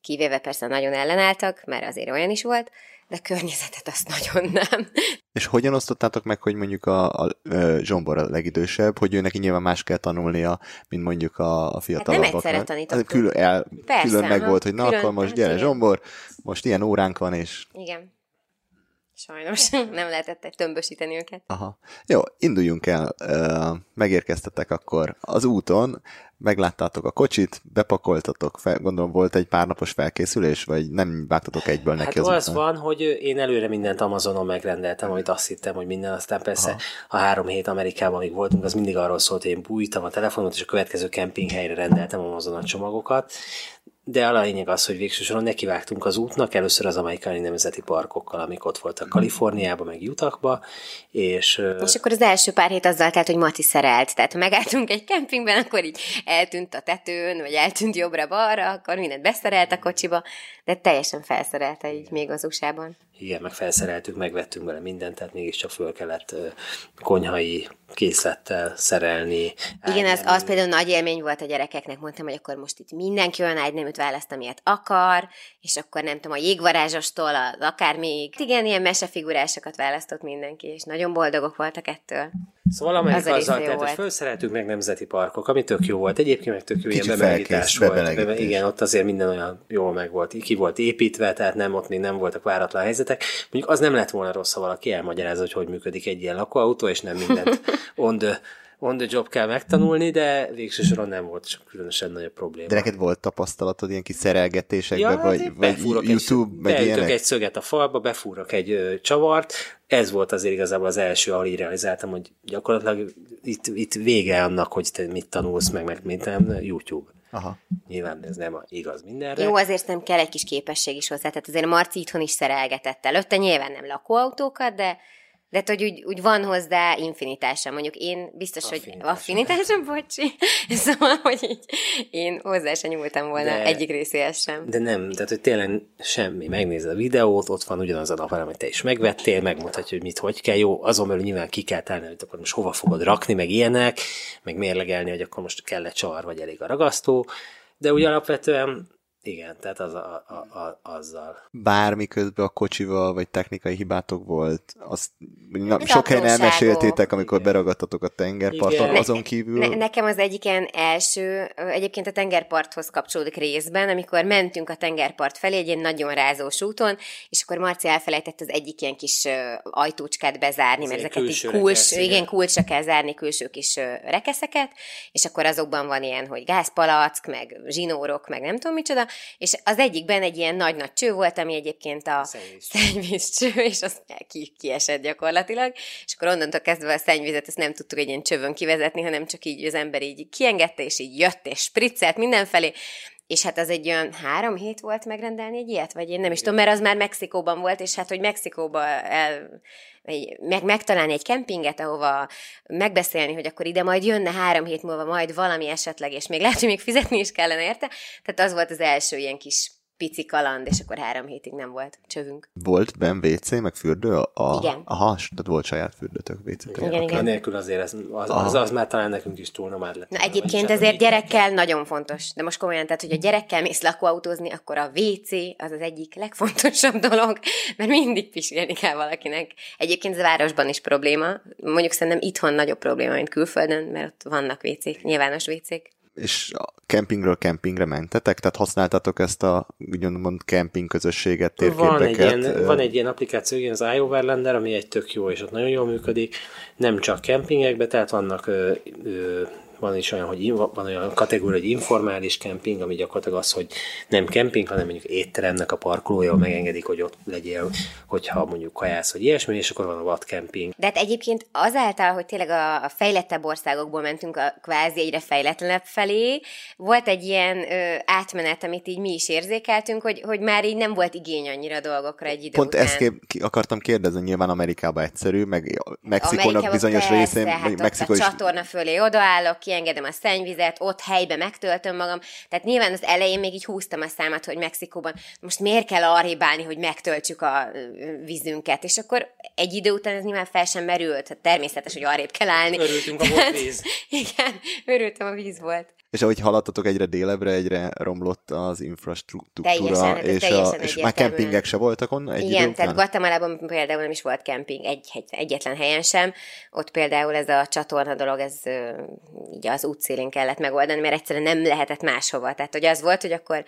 kivéve persze nagyon ellenálltak, mert azért olyan is volt, de környezetet azt nagyon nem. És hogyan osztottátok meg, hogy mondjuk a, a, a Zsombor a legidősebb, hogy ő neki nyilván más kell tanulnia, mint mondjuk a, a fiatalabbaknak? Hát egyszerre tanítottuk. Külön, el, Persze, külön meg volt, hogy na Külön, akkor most gyere igen. Zsombor, most ilyen óránk van, és Igen. Sajnos nem lehetett tömbösíteni őket. Aha. Jó, induljunk el. Megérkeztetek akkor az úton, megláttátok a kocsit, bepakoltatok, fel, gondolom volt egy pár napos felkészülés, vagy nem vágtatok egyből neki Hát az az van, hogy én előre mindent Amazonon megrendeltem, amit azt hittem, hogy minden, aztán persze Aha. a három hét Amerikában, amíg voltunk, az mindig arról szólt, hogy én bújtam a telefonot, és a következő kempinghelyre rendeltem Amazonon csomagokat. De a lényeg az, hogy végső soron nekivágtunk az útnak, először az amerikai nemzeti parkokkal, amik ott voltak Kaliforniában, meg Utahba, és, És akkor az első pár hét azzal telt, hogy Mati szerelt. Tehát ha megálltunk egy kempingben, akkor így eltűnt a tetőn, vagy eltűnt jobbra-balra, akkor mindent beszerelt a kocsiba, de teljesen felszerelte így még az USA-ban. Igen, meg felszereltük, megvettünk bele mindent, tehát mégiscsak föl kellett konyhai készlettel szerelni. Igen, az, az például nagy élmény volt a gyerekeknek, mondtam, hogy akkor most itt mindenki olyan ágyneműt választ, amilyet akar, és akkor nem tudom, a jégvarázsostól az akármig. Igen, ilyen mesefigurásokat választott mindenki, és nagyon boldogok voltak ettől. Szóval amelyik Az azzal tehát, hogy felszereltük meg nemzeti parkok, ami tök jó volt. Egyébként meg tök jó Kicsit ilyen bemelegítás felkész, volt. bemelegítés. Igen, ott azért minden olyan jól meg volt, ki volt építve, tehát nem ott még nem voltak váratlan helyzetek. Mondjuk az nem lett volna rossz, ha valaki elmagyarázza, hogy hogy működik egy ilyen lakóautó, és nem mindent on the, on the job kell megtanulni, de végső soron nem volt csak különösen nagyobb probléma. De neked volt tapasztalatod ilyen kis szerelgetésekbe, Ja, vagy, hát vagy befúrok YouTube, egy, vagy ilyenek? egy szöget a falba, befúrok egy ö, csavart. Ez volt azért igazából az első, ahol így realizáltam, hogy gyakorlatilag itt, itt vége annak, hogy te mit tanulsz, meg, meg mint nem, YouTube. Aha. Nyilván ez nem igaz mindenre. Jó, azért nem kell egy kis képesség is hozzá, tehát azért a Marci itthon is szerelgetett előtte, nyilván nem lakóautókat, de, De hogy úgy, úgy van hozzá infinitása. Mondjuk én biztos, Affinitása. hogy affinitása, bocsi. Szóval, hogy így én hozzá sem nyúltam volna De- egyik részéhez sem. De nem, tehát hogy tényleg semmi. Megnézed a videót, ott van ugyanaz a napelem, amit te is megvettél, megmutatja, hogy mit, hogy kell. Jó, azon belül nyilván ki kell tárni, hogy akkor most hova fogod rakni, meg ilyenek, meg mérlegelni, hogy akkor most kell-e csar, vagy elég a ragasztó. De úgy alapvetően igen, tehát az a, a, a, azzal. Bármi közben a kocsival, vagy technikai hibátok volt, azt na, sok helyen elmeséltétek, amikor beragadtatok a tengerparton, Igen. azon kívül. Ne, nekem az egyik ilyen első, egyébként a tengerparthoz kapcsolódik részben, amikor mentünk a tengerpart felé egy ilyen nagyon rázós úton, és akkor Marci elfelejtett az egyik ilyen kis ajtócskát bezárni, Ez mert ezeket így kulcs, igen. igen, kulcsra kell zárni külső kis rekeszeket, és akkor azokban van ilyen, hogy gázpalack, meg zsinórok, meg nem tudom micsoda, és az egyikben egy ilyen nagy-nagy cső volt, ami egyébként a Szennyvízcső. és az ki, kiesett gyakorlatilag, és akkor onnantól kezdve a szennyvizet ezt nem tudtuk egy ilyen csövön kivezetni, hanem csak így az ember így kiengedte, és így jött, és spriccelt mindenfelé, és hát az egy olyan három hét volt megrendelni egy ilyet, vagy én nem is tudom, mert az már Mexikóban volt, és hát, hogy Mexikóba el, meg, megtalálni egy kempinget, ahova megbeszélni, hogy akkor ide majd jönne három hét múlva majd valami esetleg, és még lehet, hogy még fizetni is kellene érte. Tehát az volt az első ilyen kis pici kaland, és akkor három hétig nem volt csövünk. Volt benn WC, meg fürdő? A, a, Igen. Aha, tehát volt saját fürdőtök, WC-tök. Igen, igen. Nélkül azért ez, az, az, az, már talán nekünk is túl nomád lett. Na egyébként ezért gyerekkel nagyon fontos. De most komolyan, tehát, hogy a gyerekkel mész lakóautózni, akkor a WC az az egyik legfontosabb dolog, mert mindig pisilni kell valakinek. Egyébként ez a városban is probléma. Mondjuk szerintem itthon nagyobb probléma, mint külföldön, mert ott vannak WC-k, nyilvános WC-k. És a kempingről kempingre mentetek? Tehát használtatok ezt a úgymond kemping közösséget, Van egy, térképeket? ilyen, van egy ilyen applikáció, igen, az iOverlander, ami egy tök jó, és ott nagyon jól működik. Nem csak kempingekbe, tehát vannak ö, ö, van is olyan, hogy van olyan kategória, hogy informális kemping, ami gyakorlatilag az, hogy nem kemping, hanem mondjuk étteremnek a parkolója, ahol megengedik, hogy ott legyél, hogyha mondjuk kajász, vagy ilyesmi, és akkor van a vad kemping. De hát egyébként azáltal, hogy tényleg a, a fejlettebb országokból mentünk a kvázi egyre fejletlenebb felé, volt egy ilyen ö, átmenet, amit így mi is érzékeltünk, hogy, hogy már így nem volt igény annyira a dolgokra egy idő Pont után. ezt kép- ki akartam kérdezni, nyilván Amerikában egyszerű, meg Mexikónak bizonyos persze, részén, hát Mexikó a is csatorna fölé odaállok, kiengedem a szennyvizet, ott helybe megtöltöm magam. Tehát nyilván az elején még így húztam a számat, hogy Mexikóban most miért kell arrébb állni, hogy megtöltsük a vízünket, és akkor egy idő után ez nyilván fel sem merült, hát természetes, hogy arrébb kell állni. Örültünk, a volt víz. Igen, örültem, a víz volt. És ahogy haladtatok egyre délebbre, egyre romlott az infrastruktúra, Teljesen, és, a, teljesen és már kempingek se voltak onnan egy Igen, tehát Guatemalában például nem is volt kemping, egy, egy, egyetlen helyen sem. Ott például ez a csatorna dolog, ez így az útszélén kellett megoldani, mert egyszerűen nem lehetett máshova. Tehát, hogy az volt, hogy akkor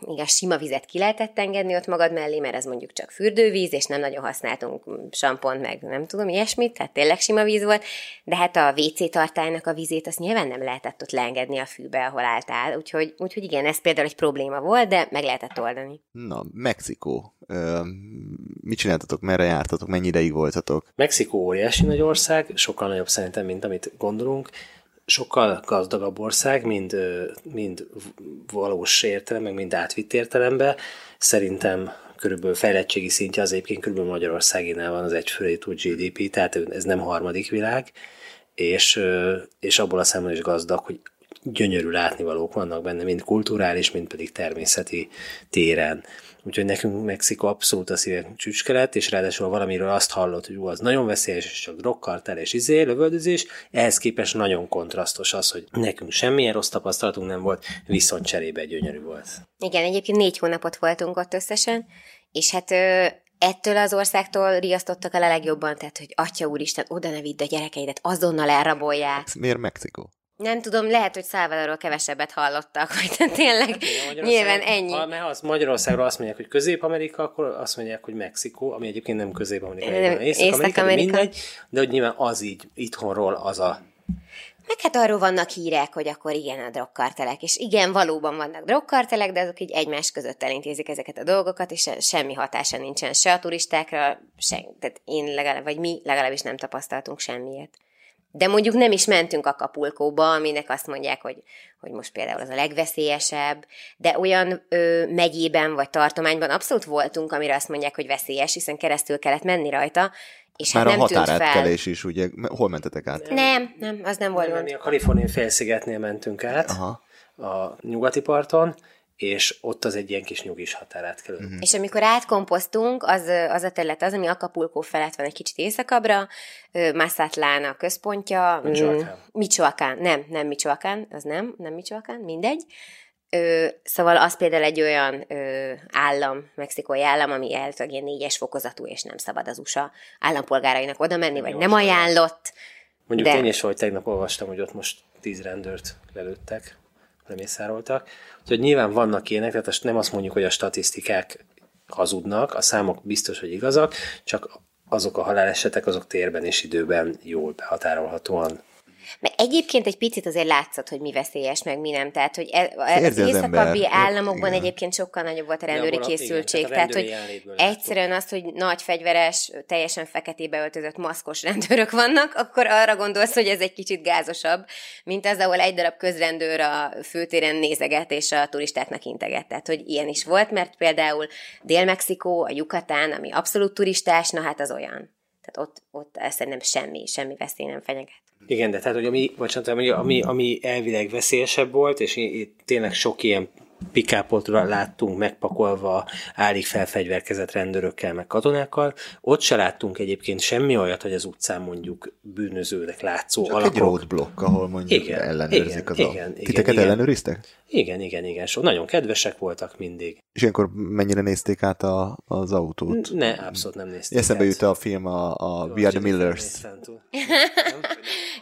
igaz, sima vizet ki lehetett engedni ott magad mellé, mert ez mondjuk csak fürdővíz, és nem nagyon használtunk sampont, meg nem tudom, ilyesmit, tehát tényleg sima víz volt, de hát a WC tartálynak a vizét azt nyilván nem lehetett ott leengedni a fűbe, ahol álltál, úgyhogy, úgyhogy igen, ez például egy probléma volt, de meg lehetett oldani. Na, Mexikó. Ö, mit csináltatok, merre jártatok, mennyi ideig voltatok? Mexikó óriási nagy ország, sokkal nagyobb szerintem, mint amit gondolunk. Sokkal gazdagabb ország, mind, mind valós értelem, meg mind átvitt értelemben. Szerintem körülbelül fejlettségi szintje az egyébként körülbelül Magyarországinál van az egyfőrétú GDP, tehát ez nem harmadik világ, és, és abból a szemben is gazdag, hogy gyönyörű látnivalók vannak benne, mind kulturális, mind pedig természeti téren. Úgyhogy nekünk Mexikó abszolút a szívek csücske lett, és ráadásul valamiről azt hallott, hogy ú, az nagyon veszélyes, és csak drogkartel és izé, lövöldözés, ehhez képest nagyon kontrasztos az, hogy nekünk semmilyen rossz tapasztalatunk nem volt, viszont cserébe gyönyörű volt. Igen, egyébként négy hónapot voltunk ott összesen, és hát ö, ettől az országtól riasztottak el a legjobban, tehát, hogy atya úristen, oda ne vidd a gyerekeidet, azonnal elrabolják. Miért Mexikó? Nem tudom, lehet, hogy Szálvadorról kevesebbet hallottak, vagy tényleg nyilván ennyi. Ha, mert az Magyarországról azt mondják, hogy Közép-Amerika, akkor azt mondják, hogy Mexikó, ami egyébként nem Közép-Amerika, Nem, Észak-Amerika, Észak-Amerika. mindegy, de hogy nyilván az így, itthonról az a Meg hát arról vannak hírek, hogy akkor igen, a drogkartelek, és igen, valóban vannak drogkartelek, de azok így egymás között elintézik ezeket a dolgokat, és semmi hatása nincsen se a turistákra, se, tehát én legalább, vagy mi legalábbis nem tapasztaltunk semmiet. De mondjuk nem is mentünk Acapulcóba, aminek azt mondják, hogy, hogy most például az a legveszélyesebb, de olyan ö, megyében vagy tartományban abszolút voltunk, amire azt mondják, hogy veszélyes, hiszen keresztül kellett menni rajta, és Már hát a nem fel. határátkelés is, ugye, hol mentetek át? Nem, nem, az nem volt Nem, gond. mi a Kaliforniai félszigetnél mentünk át, Aha. a nyugati parton, és ott az egy ilyen kis nyugis határátkelő. Mhm. Uh-huh. És amikor átkompoztunk, az, az a terület az, ami Acapulco felett van egy kicsit északabbra, ö, Mazatlán a központja. Michoacán. mm, Michoacán, nem, nem Michoacán, az nem, nem Michoacán, mindegy. Ö, szóval az például egy olyan ö, állam, mexikói állam, ami elvileg ilyen négyes fokozatú, és nem szabad az USA állampolgárainak oda menni, vagy nem ajánlott. Mondjuk De... én is, hogy tegnap olvastam, hogy ott most tíz rendőrt lelőttek, lemészároltak. Úgyhogy nyilván vannak ilyenek, tehát nem azt mondjuk, hogy a statisztikák hazudnak, a számok biztos, hogy igazak, csak azok a halálesetek, azok térben és időben jól behatárolhatóan. Mert egyébként egy picit azért látszott, hogy mi veszélyes, meg mi nem. Tehát, hogy e- az Érzi az északabbi ember. államokban Igen. egyébként sokkal nagyobb volt a rendőri igen, készültség. tehát hogy jelenlétből láttuk. egyszerűen az, hogy nagy fegyveres, teljesen feketébe öltözött maszkos rendőrök vannak, akkor arra gondolsz, hogy ez egy kicsit gázosabb, mint az, ahol egy darab közrendőr a főtéren nézeget, és a turistáknak integet. Tehát, hogy ilyen is volt, mert például Dél-Mexikó, a Yucatán, ami abszolút turistás, na hát az olyan. Tehát ott, ott szerintem semmi, semmi veszély nem fenyeget. Igen, de tehát, hogy ami, bocsánat, ami, ami, ami elvileg veszélyesebb volt, és itt tényleg sok ilyen pikápot láttunk megpakolva állig felfegyverkezett rendőrökkel, meg katonákkal. Ott se láttunk egyébként semmi olyat, hogy az utcán mondjuk bűnözőnek látszó Csak egy alakok. roadblock, ahol mondjuk Igen, ellenőrzik igen, az igen, a... Titeket igen. ellenőriztek? Igen, igen, igen. So, nagyon kedvesek voltak mindig. És ilyenkor mennyire nézték át a, az autót? Ne, abszolút nem nézték. Eszembe jut a film a, a We Are the Millers.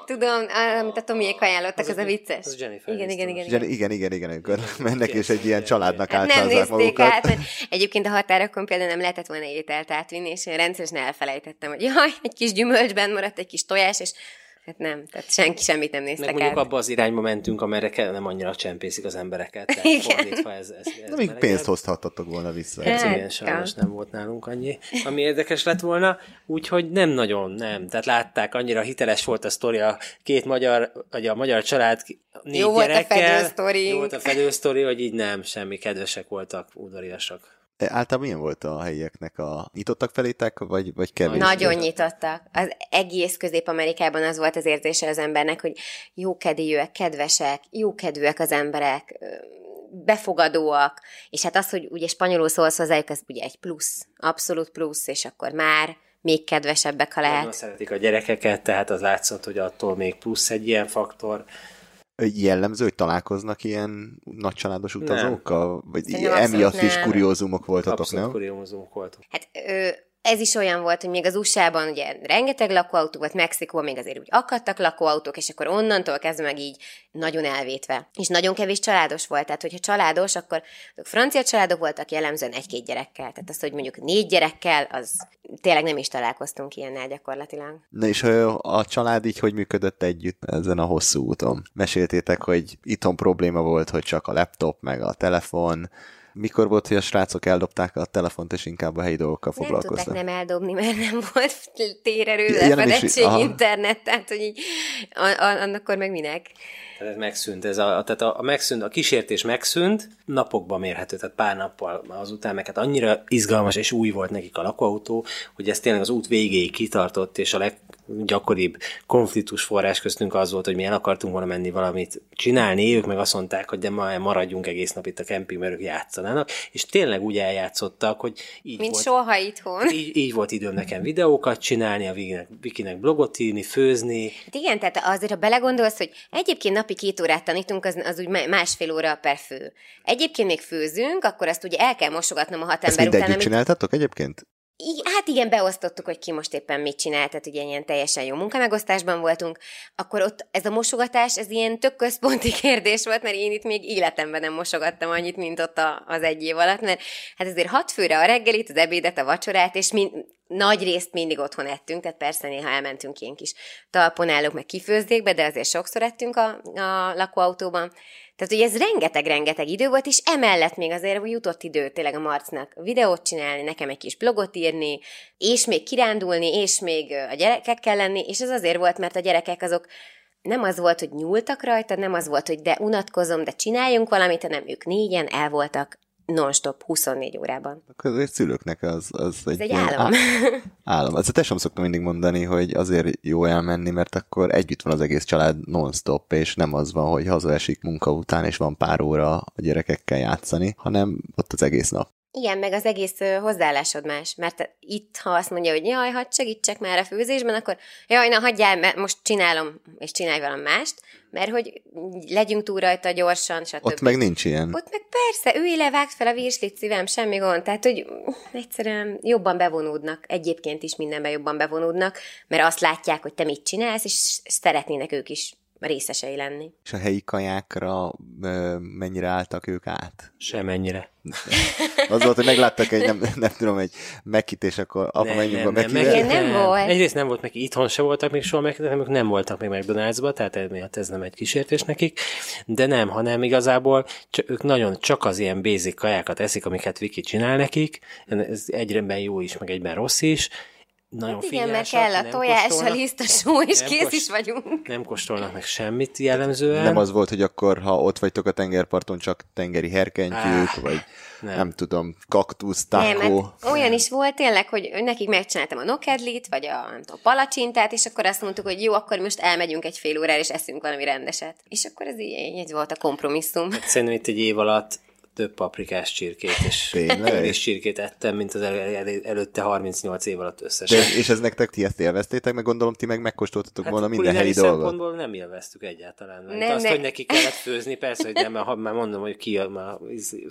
Tudom, amit a Tomiék ajánlottak, az, Az a a- vicces. az Jennifer igen, igen, igen, igen. Igen, igen, igen, igen, amikor mennek és egy ilyen családnak Hát nem álcázzák nézték magukat. át, egyébként a határokon például nem lehetett volna ételt átvinni, és én rendszeresen elfelejtettem, hogy jaj, egy kis gyümölcsben maradt egy kis tojás, és hát nem, tehát senki semmit nem Meg néztek mondjuk át. abba az irányba mentünk, amerre kell, nem annyira csempészik az embereket. Tehát Igen. fordítva ez, ez, ez Na, még pénzt hozhattatok volna vissza. Ez Hát, igen, sajnos nem volt nálunk annyi, ami érdekes lett volna, úgyhogy nem nagyon, nem. Tehát látták, annyira hiteles volt a sztori, a két magyar, vagy a magyar család négy Jó volt a gyerekkel. fedősztori. Jó volt a fedősztori, hogy így nem, semmi kedvesek voltak, udvariasak. E, Általában milyen volt a helyieknek a... Nyitottak felétek, vagy, vagy kevés? Nagyon nyitottak. Az egész Közép-Amerikában az volt az érzése az embernek, hogy jókedélyűek, kedvesek, jókedvűek az emberek, befogadóak, és hát az, hogy ugye spanyolul szólsz hozzájuk, az ugye egy plusz, abszolút plusz, és akkor már még kedvesebbek, ha Nagyon lehet. szeretik a gyerekeket, tehát az látszott, hogy attól még plusz egy ilyen faktor. Jellemző, hogy találkoznak ilyen nagycsaládos utazókkal? Vagy Szerintem emiatt is kuriózumok voltatok, Abszolút nem? kuriózumok voltunk. Hát ö, ez is olyan volt, hogy még az USA-ban ugye rengeteg lakóautó volt, Mexikóban még azért úgy akadtak lakóautók, és akkor onnantól kezdve meg így nagyon elvétve. És nagyon kevés családos volt, tehát hogyha családos, akkor azok francia családok voltak jellemzően egy-két gyerekkel. Tehát az, hogy mondjuk négy gyerekkel, az tényleg nem is találkoztunk ilyennel gyakorlatilag. Na és a család így hogy működött együtt ezen a hosszú úton? Meséltétek, hogy itthon probléma volt, hogy csak a laptop, meg a telefon. Mikor volt, hogy a srácok eldobták a telefont, és inkább a helyi dolgokkal Nem tudták foglalkoztak? nem eldobni, mert nem volt térerő, Ja, nem lefedettség, aha. internet, tehát hogy így, a, a, annak meg minek? Tehát ez megszűnt, ez a, tehát a, a, megszűnt, a kísértés megszűnt, napokban mérhető, tehát pár nappal azután, meg hát annyira izgalmas és új volt nekik a lakóautó, hogy ez tényleg az út végéig kitartott, és a leggyakoribb konfliktus forrás köztünk az volt, hogy mi el akartunk volna menni valamit csinálni, ők meg azt mondták, hogy de ma maradjunk egész nap itt a kemping, mert ők játszanának, és tényleg úgy eljátszottak, hogy így Mint volt. soha itthon. Így, így volt időm nekem videókat csinálni, a Vikinek, Vikinek blogot írni, főzni, Hát igen, tehát azért, ha belegondolsz, hogy egyébként napi két órát tanítunk, az, az úgy má- másfél óra per fő. Egyébként még főzünk, akkor azt ugye el kell mosogatnom a hat Ezt ember mind után, amit csináltatok egyébként? Hát igen, beosztottuk, hogy ki most éppen mit csinál, tehát ugye ilyen teljesen jó munkamegosztásban voltunk, akkor ott ez a mosogatás, ez ilyen tök központi kérdés volt, mert én itt még életemben nem mosogattam annyit, mint ott a, az egy év alatt, mert hát azért hat főre a reggelit, az ebédet, a vacsorát, és mind, nagy részt mindig otthon ettünk, tehát persze néha elmentünk ilyen kis talponálók, meg kifőzdékbe, de azért sokszor ettünk a, a lakóautóban. Tehát, hogy ez rengeteg-rengeteg idő volt, és emellett még azért jutott idő tényleg a Marcnak videót csinálni, nekem egy kis blogot írni, és még kirándulni, és még a gyerekekkel lenni, és ez azért volt, mert a gyerekek azok nem az volt, hogy nyúltak rajta, nem az volt, hogy de unatkozom, de csináljunk valamit, hanem ők négyen el voltak non-stop 24 órában. Akkor azért szülőknek az, az egy, Ez egy ilyen álom. á- álom. Ezt testem szoktam mindig mondani, hogy azért jó elmenni, mert akkor együtt van az egész család non-stop, és nem az van, hogy hazaesik munka után, és van pár óra a gyerekekkel játszani, hanem ott az egész nap. Igen, meg az egész hozzáállásod más, mert itt, ha azt mondja, hogy jaj, hadd segítsek már a főzésben, akkor jaj, na hagyjál, mert most csinálom, és csinálj valami mást, mert hogy legyünk túl rajta gyorsan, stb. Ott meg nincs ilyen. Ott meg persze, ülj le, vágd fel a virslit szívem, semmi gond. Tehát, hogy egyszerűen jobban bevonódnak, egyébként is mindenben jobban bevonódnak, mert azt látják, hogy te mit csinálsz, és szeretnének ők is részesei lenni. És a helyi kajákra ö, mennyire álltak ők át? Semennyire. Az volt, hogy megláttak egy, nem, nem tudom, egy megkit, és akkor apa menjünk a mekivel. Igen, nem volt. Egyrészt nem volt meg, itthon se voltak még soha meg, nem, ők nem voltak még McDonald'sba, tehát emiatt ez nem egy kísértés nekik, de nem, hanem igazából csak, ők nagyon csak az ilyen basic kajákat eszik, amiket Viki csinál nekik, ez egyben jó is, meg egyben rossz is, nagyon Hát igen, mert kell a tojás, a liszt, a só, és nem kész kost- is vagyunk. Nem kóstolnak meg semmit jellemzően. Nem az volt, hogy akkor, ha ott vagytok a tengerparton, csak tengeri herkentyűk, Ah, vagy nem. nem. tudom, kaktusz, mert olyan is volt tényleg, hogy nekik megcsináltam a nokedlit, vagy a, nem tudom, palacsintát, és akkor azt mondtuk, hogy jó, akkor most elmegyünk egy fél órára, és eszünk valami rendeset. És akkor ez így, így volt a kompromisszum. Szerintem itt egy év alatt több paprikás csirkét és Tényleg? és csirkét ettem, mint az el, el, előtte 38 év alatt összesen. De, és ez nektek, ti ezt élveztétek, meg gondolom, ti meg megkóstoltatok volna minden helyi dolgot. szempontból nem élveztük egyáltalán. Mert Nem, azt, ne- hogy neki kellett főzni, persze, hogy nem, mert ha már mondom, hogy ki, már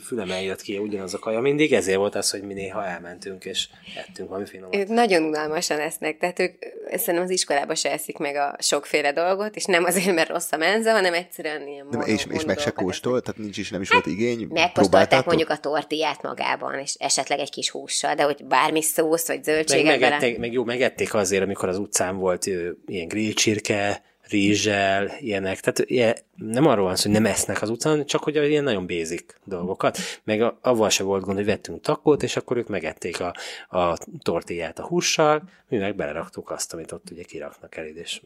fülemen jött ki ugyanaz a kaja mindig, ezért volt az, hogy mi néha elmentünk, és ettünk valami finomat. Ők nagyon unalmasan esznek, tehát ők szerintem az iskolába se eszik meg a sokféle dolgot, és nem azért, mert rossz a menza, hanem egyszerűen ilyen De, mono, és, és meg se kóstolt, tehát nincs is, nem is volt igény. Megkóstolták mondjuk a tortillát magában, és esetleg egy kis hússal, de hogy bármi szósz, vagy Meg, zöldséget bele. megették, meg jó, megették azért, amikor az utcán volt ö, ilyen grillcsirke, rizssel, ilyenek. Tehát ilyen, nem arról van szó, hogy nem esznek az utcán, csak hogy ilyen nagyon basic dolgokat. Meg a, avval se volt gond, hogy vettünk takót, és akkor ők megették a, a tortillát a hússal, mi meg beleraktuk azt, amit ott ugye kiraknak eléd, és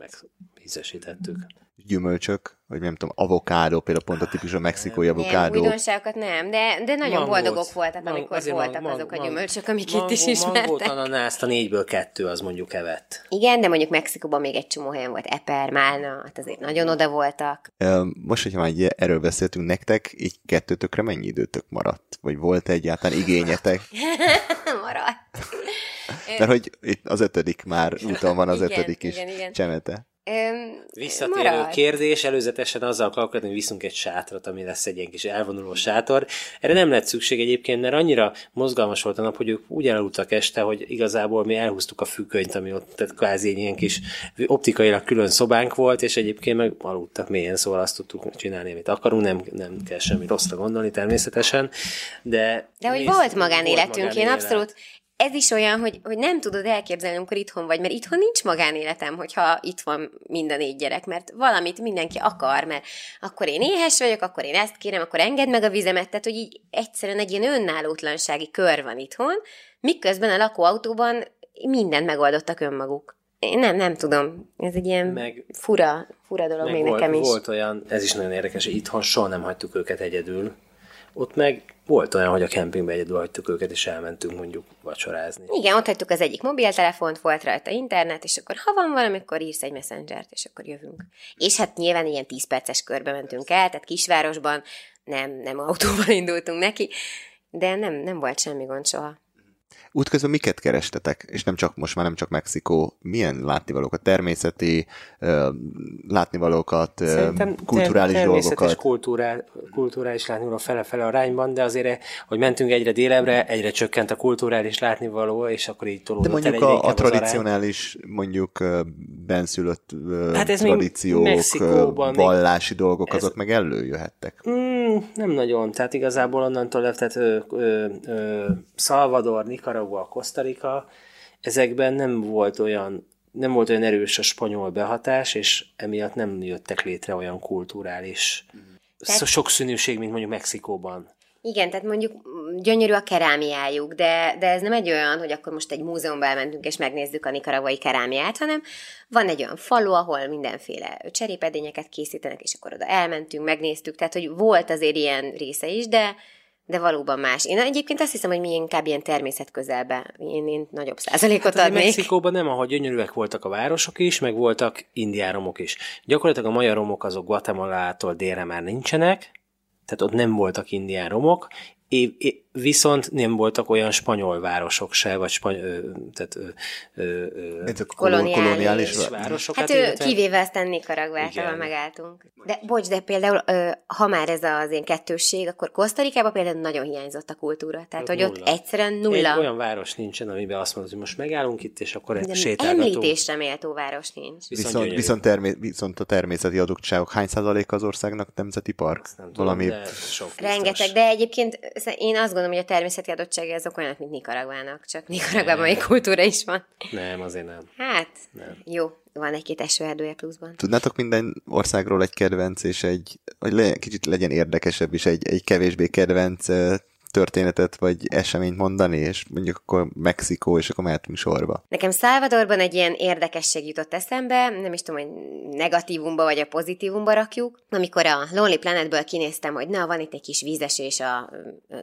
megízesítettük. Gyümölcsök, vagy nem tudom, avokádó, például pont a típus a mexikói Nem, avokádó. újdonságokat nem, de, de nagyon Mangót. boldogok voltak, Mang- amikor voltak mang- azok a mang- gyümölcsök, amik mangó- itt is ismertek. Mangót, ananászt, a négyből kettő, az mondjuk evett. Igen, de mondjuk Mexikóban még egy csomó helyen volt eper, málna, hát azért nagyon oda voltak. Most, hogyha már erről beszéltünk nektek, így kettőtökre mennyi időtök maradt? Vagy volt egyáltalán igényetek? Maradt. Mert hogy itt az ötödik már úton van az Igen, ötödik is. igen, igen. Csemete. Öm, Visszatérő maradt. kérdés, előzetesen azzal kalkulálni, hogy viszunk egy sátrat, ami lesz egy ilyen kis elvonuló sátor. Erre nem lett szükség egyébként, mert annyira mozgalmas volt a nap, hogy ők úgy elaludtak este, hogy igazából mi elhúztuk a fűkönyt, ami ott tehát kvázi egy ilyen kis optikailag külön szobánk volt, és egyébként meg aludtak mélyen, szóval azt tudtuk csinálni, amit akarunk, nem, nem kell semmi rosszra gondolni természetesen, de... De hogy volt magánéletünk, én magánélet. abszolút ez is olyan, hogy, hogy nem tudod elképzelni, amikor itthon vagy, mert itthon nincs magánéletem, hogyha itt van mind a négy gyerek, mert valamit mindenki akar, mert akkor én éhes vagyok, akkor én ezt kérem, akkor engedd meg a vizemet, tehát hogy így egyszerűen egy ilyen önállótlansági kör van itthon, miközben a lakóautóban mindent megoldottak önmaguk. Én nem, nem tudom. Ez egy ilyen Meg- fura, fura dolog Meg még volt, nekem is. Volt olyan, ez is nagyon érdekes, hogy itthon soha nem hagytuk őket egyedül. Ott meg volt olyan, hogy a kempingbe egyedül hagytuk őket, és elmentünk mondjuk vacsorázni. Igen, ott hagytuk az egyik mobiltelefont, volt rajta internet, és akkor ha van valami, akkor írsz egy messengert, és akkor jövünk. És hát nyilván ilyen 10 perces körbe mentünk el, tehát kisvárosban nem, nem autóval indultunk neki, de nem, nem volt semmi gond soha. Útközben miket kerestetek? És nem csak, most már nem csak Mexikó. Milyen látnivalókat? Természeti látnivalókat, ö, kulturális természetes dolgokat? Kulturál, kulturális látnivaló fele-fele arányban, de azért, hogy mentünk egyre délebbre, egyre csökkent a kulturális látnivaló, és akkor így De tolódott mondjuk el a, a tradicionális, mondjuk benszülött Hát ez még tradíciók, Mexikóban még- vallási dolgok, ez- azok meg előjöhettek. Mm, nem nagyon, tehát igazából onnantól tehát ö, ö, ö, Salvador, Nicaragua, Costa Rica, ezekben nem volt olyan nem volt olyan erős a spanyol behatás, és emiatt nem jöttek létre olyan kulturális Tehát... sok színűség, mint mondjuk Mexikóban. Igen, tehát mondjuk mm, gyönyörű a kerámiájuk, de, de ez nem egy olyan, hogy akkor most egy múzeumban elmentünk és megnézzük a nikaragvai kerámiát, hanem van egy olyan falu, ahol mindenféle cserépedényeket készítenek, és akkor oda elmentünk, megnéztük, tehát hogy volt azért ilyen része is, de, de valóban más. Én egyébként azt hiszem, hogy mi inkább ilyen természet közelbe, én, én nagyobb százalékot hát adnék. Mexikóban nem, ahogy gyönyörűek voltak a városok is, meg voltak indiáromok is. Gyakorlatilag a magyar romok azok Guatemala-tól délre már nincsenek, tehát ott nem voltak indián romok, é, é, viszont nem voltak olyan spanyol városok se, vagy spanyol, tehát ö, ö, ö, koloniális, koloniális városok. Hát ő, kivéve aztán Nicaragvát, ahol megálltunk. De bocs, de például, ö, ha már ez az én kettősség, akkor Kosztarikában például nagyon hiányzott a kultúra. Tehát, hát hogy nulla. ott egyszerűen nulla. Egy olyan város nincsen, amiben azt mondod, hogy most megállunk itt, és akkor de sétálgatunk. Említésre méltó város nincs. Viszont, viszont, viszont, termé- viszont a természeti adottságok hány százalék az országnak nemzeti park? Valami... Tudom, Rengeteg, de egyébként én azt gondolom, hogy a természeti adottságai azok olyanok, mint Nikaragvának, csak Nikaragvában egy kultúra is van. Nem, azért nem. Hát, nem. jó, van egy-két esőerdője pluszban. Tudnátok minden országról egy kedvenc, és egy, vagy le, kicsit legyen érdekesebb is, egy, egy kevésbé kedvenc történetet vagy eseményt mondani, és mondjuk akkor Mexikó, és akkor mehetünk sorba. Nekem Salvadorban egy ilyen érdekesség jutott eszembe, nem is tudom, hogy negatívumba vagy a pozitívumba rakjuk. Amikor a Lonely Planetből kinéztem, hogy na, van itt egy kis vízesés a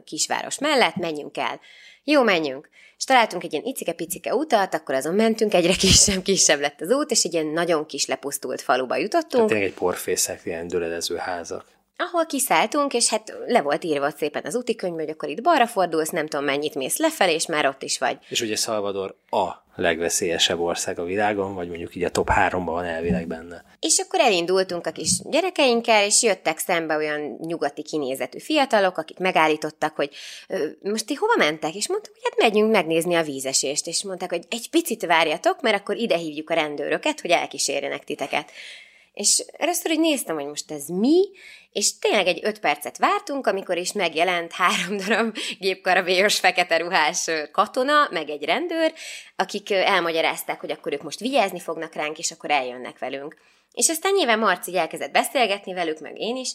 kisváros mellett, menjünk el. Jó, menjünk. És találtunk egy ilyen icike-picike utat, akkor azon mentünk, egyre kisebb, kisebb lett az út, és egy ilyen nagyon kis lepusztult faluba jutottunk. Tehát egy porfészek, ilyen döledező házak ahol kiszálltunk, és hát le volt írva szépen az könyv, hogy akkor itt balra fordulsz, nem tudom mennyit mész lefelé, és már ott is vagy. És ugye Salvador a legveszélyesebb ország a világon, vagy mondjuk így a top háromban van elvileg benne. És akkor elindultunk a kis gyerekeinkkel, és jöttek szembe olyan nyugati kinézetű fiatalok, akik megállítottak, hogy most ti hova mentek? És mondtuk, hogy hát megyünk megnézni a vízesést, és mondták, hogy egy picit várjatok, mert akkor ide hívjuk a rendőröket, hogy elkísérjenek titeket. És először, hogy néztem, hogy most ez mi, és tényleg egy öt percet vártunk, amikor is megjelent három darab gépkaravélyos fekete ruhás katona, meg egy rendőr, akik elmagyarázták, hogy akkor ők most vigyázni fognak ránk, és akkor eljönnek velünk. És aztán nyilván Marci elkezdett beszélgetni velük, meg én is,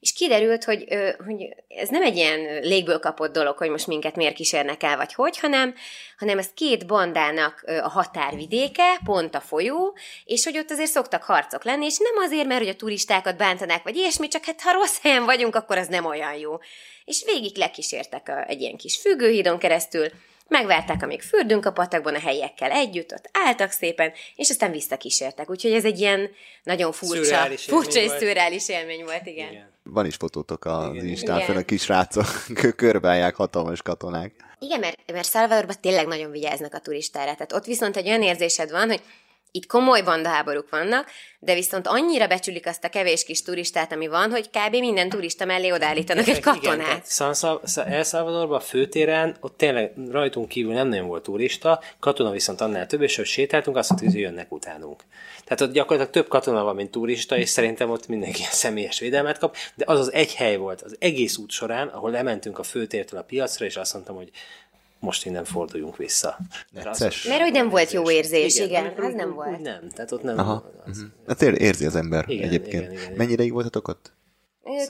és kiderült, hogy, hogy ez nem egy ilyen légből kapott dolog, hogy most minket miért kísérnek el, vagy hogy, hanem, hanem ez két bandának a határvidéke, pont a folyó, és hogy ott azért szoktak harcok lenni, és nem azért, mert hogy a turistákat bántanák, vagy ilyesmi, csak hát ha rossz helyen vagyunk, akkor az nem olyan jó. És végig lekísértek egy ilyen kis függőhídon keresztül, Megvárták, amíg fürdünk a patakban a helyiekkel együtt, ott álltak szépen, és aztán visszakísértek. Úgyhogy ez egy ilyen nagyon furcsa, furcsa és szürreális élmény volt, igen. igen. Van is fotótok az igen. Instán, a kis rácok körbálják hatalmas katonák. Igen, mert, mert Salvadorban tényleg nagyon vigyáznak a turistára. Tehát ott viszont egy olyan érzésed van, hogy itt komoly bandaháborúk vannak, de viszont annyira becsülik azt a kevés kis turistát, ami van, hogy kb. minden turista mellé odállítanak egy katonát. Igen, El Salvadorban, a főtéren, ott tényleg rajtunk kívül nem nagyon volt turista, katona viszont annál több, és hogy sétáltunk, azt mondtuk, hogy jönnek utánunk. Tehát ott gyakorlatilag több katona van, mint turista, és szerintem ott mindenki ilyen személyes védelmet kap, de az az egy hely volt az egész út során, ahol lementünk a főtértől a piacra, és azt mondtam, hogy most innen forduljunk vissza. Mert, az, mert hogy nem volt jó érzés, igen, igen az nem volt. Nem, tehát ott nem. Aha. Az... Uh-huh. Hát érzi az ember igen, egyébként. Igen, igen, Mennyire így voltatok ott?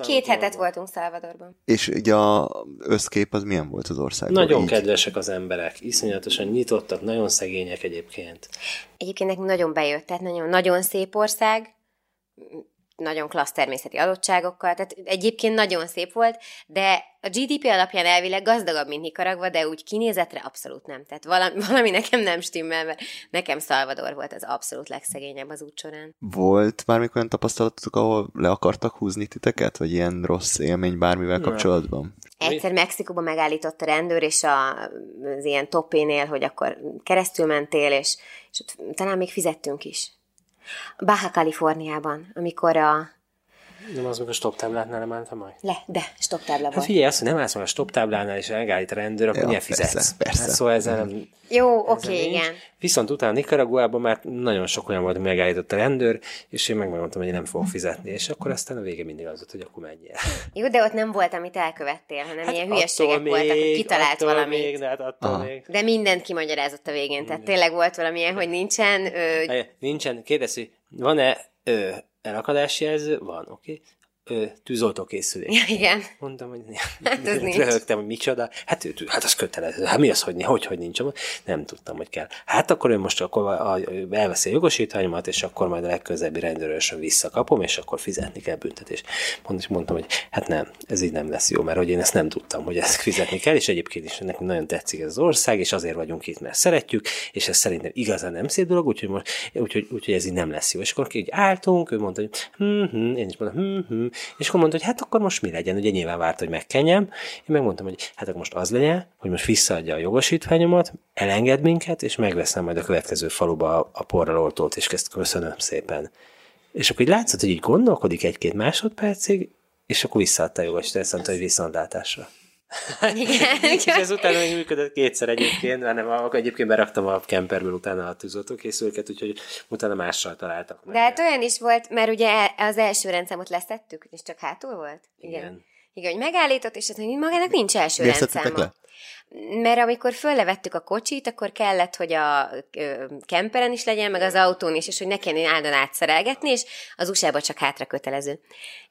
Két hetet voltunk Szalvadorban. És ugye a összkép az milyen volt az országban? Nagyon így? kedvesek az emberek, iszonyatosan nyitottak, nagyon szegények egyébként. Egyébként nekünk nagyon bejött, tehát nagyon, nagyon szép ország, nagyon klassz természeti adottságokkal, tehát egyébként nagyon szép volt, de a GDP alapján elvileg gazdagabb, mint Nicaragua, de úgy kinézetre abszolút nem. Tehát valami, valami nekem nem stimmel, mert nekem Salvador volt az abszolút legszegényebb az út során. Volt bármikor olyan tapasztalatok, ahol le akartak húzni titeket, vagy ilyen rossz élmény bármivel kapcsolatban? Egyszer Mexikóban megállított a rendőr, és a, az ilyen topénél, hogy akkor keresztül mentél, és, és ott talán még fizettünk is. Baja Kaliforniában, amikor a nem az, amikor a stop táblánál nem álltam majd? Le, de stop tábla volt. Hát figyelj, azt, hogy nem állsz meg a stop táblánál, és megállít a rendőr, akkor ja, fizetsz? Persze, persze. Hát szóval ezzel nem, Jó, oké, okay, igen. Viszont utána Nicaraguában már nagyon sok olyan volt, hogy megállított a rendőr, és én megmondtam, hogy én nem fogok fizetni, és akkor aztán a vége mindig az volt, hogy akkor menj el. Jó, de ott nem volt, amit elkövettél, hanem hát ilyen hülyeségek még, voltak, hogy kitalált valamit. Még, de, hát attól még. de mindent kimagyarázott a végén, tehát tényleg volt valamilyen, hogy nincsen... Ö... Nincsen, kérdezi, van-e ö, elakadási jelző? Van, oké. Okay tűzoltókészülék. Igen. Mondtam, hogy Hát ez nincs. röhögtem, hogy micsoda. Hát, hát az kötelező. Hát mi az, hogy, hogy, hogy nincs? Nem tudtam, hogy kell. Hát akkor én most akkor a- a- elveszi a jogosítványomat, és akkor majd a legközelebbi rendőrösen visszakapom, és akkor fizetni kell büntetést. Mond- és mondtam, hogy hát nem, ez így nem lesz jó, mert hogy én ezt nem tudtam, hogy ezt fizetni kell, és egyébként is nekünk nagyon tetszik ez az ország, és azért vagyunk itt, mert szeretjük, és ez szerintem igazán nem szép dolog, úgyhogy, most, úgyhogy, úgyhogy ez így nem lesz jó. És akkor így álltunk, ő mondta, hogy hm, hm, én is mondtam, hm, hm, és akkor mondta, hogy hát akkor most mi legyen, ugye nyilván várt, hogy megkenjem. Én megmondtam, hogy hát akkor most az legyen, hogy most visszaadja a jogosítványomat, elenged minket, és megveszem majd a következő faluba a, porral oltót, és ezt köszönöm szépen. És akkor így látszott, hogy így gondolkodik egy-két másodpercig, és akkor visszaadta a jogosítványt, hogy viszontlátásra. Igen. És ezután még működött kétszer egyébként, mert nem, akkor egyébként beraktam a camperből utána a tűzoltókészüléket, úgyhogy utána mással találtak meg. De hát olyan is volt, mert ugye az első rendszámot lesztettük, és csak hátul volt? Igen. Igen, hogy megállított, és hát, hogy magának nincs első Miért rendszáma. Mert amikor föllevettük a kocsit, akkor kellett, hogy a kemperen is legyen, meg az autón is, és hogy ne kelljen állandóan átszerelgetni, és az USA-ban csak hátra kötelező.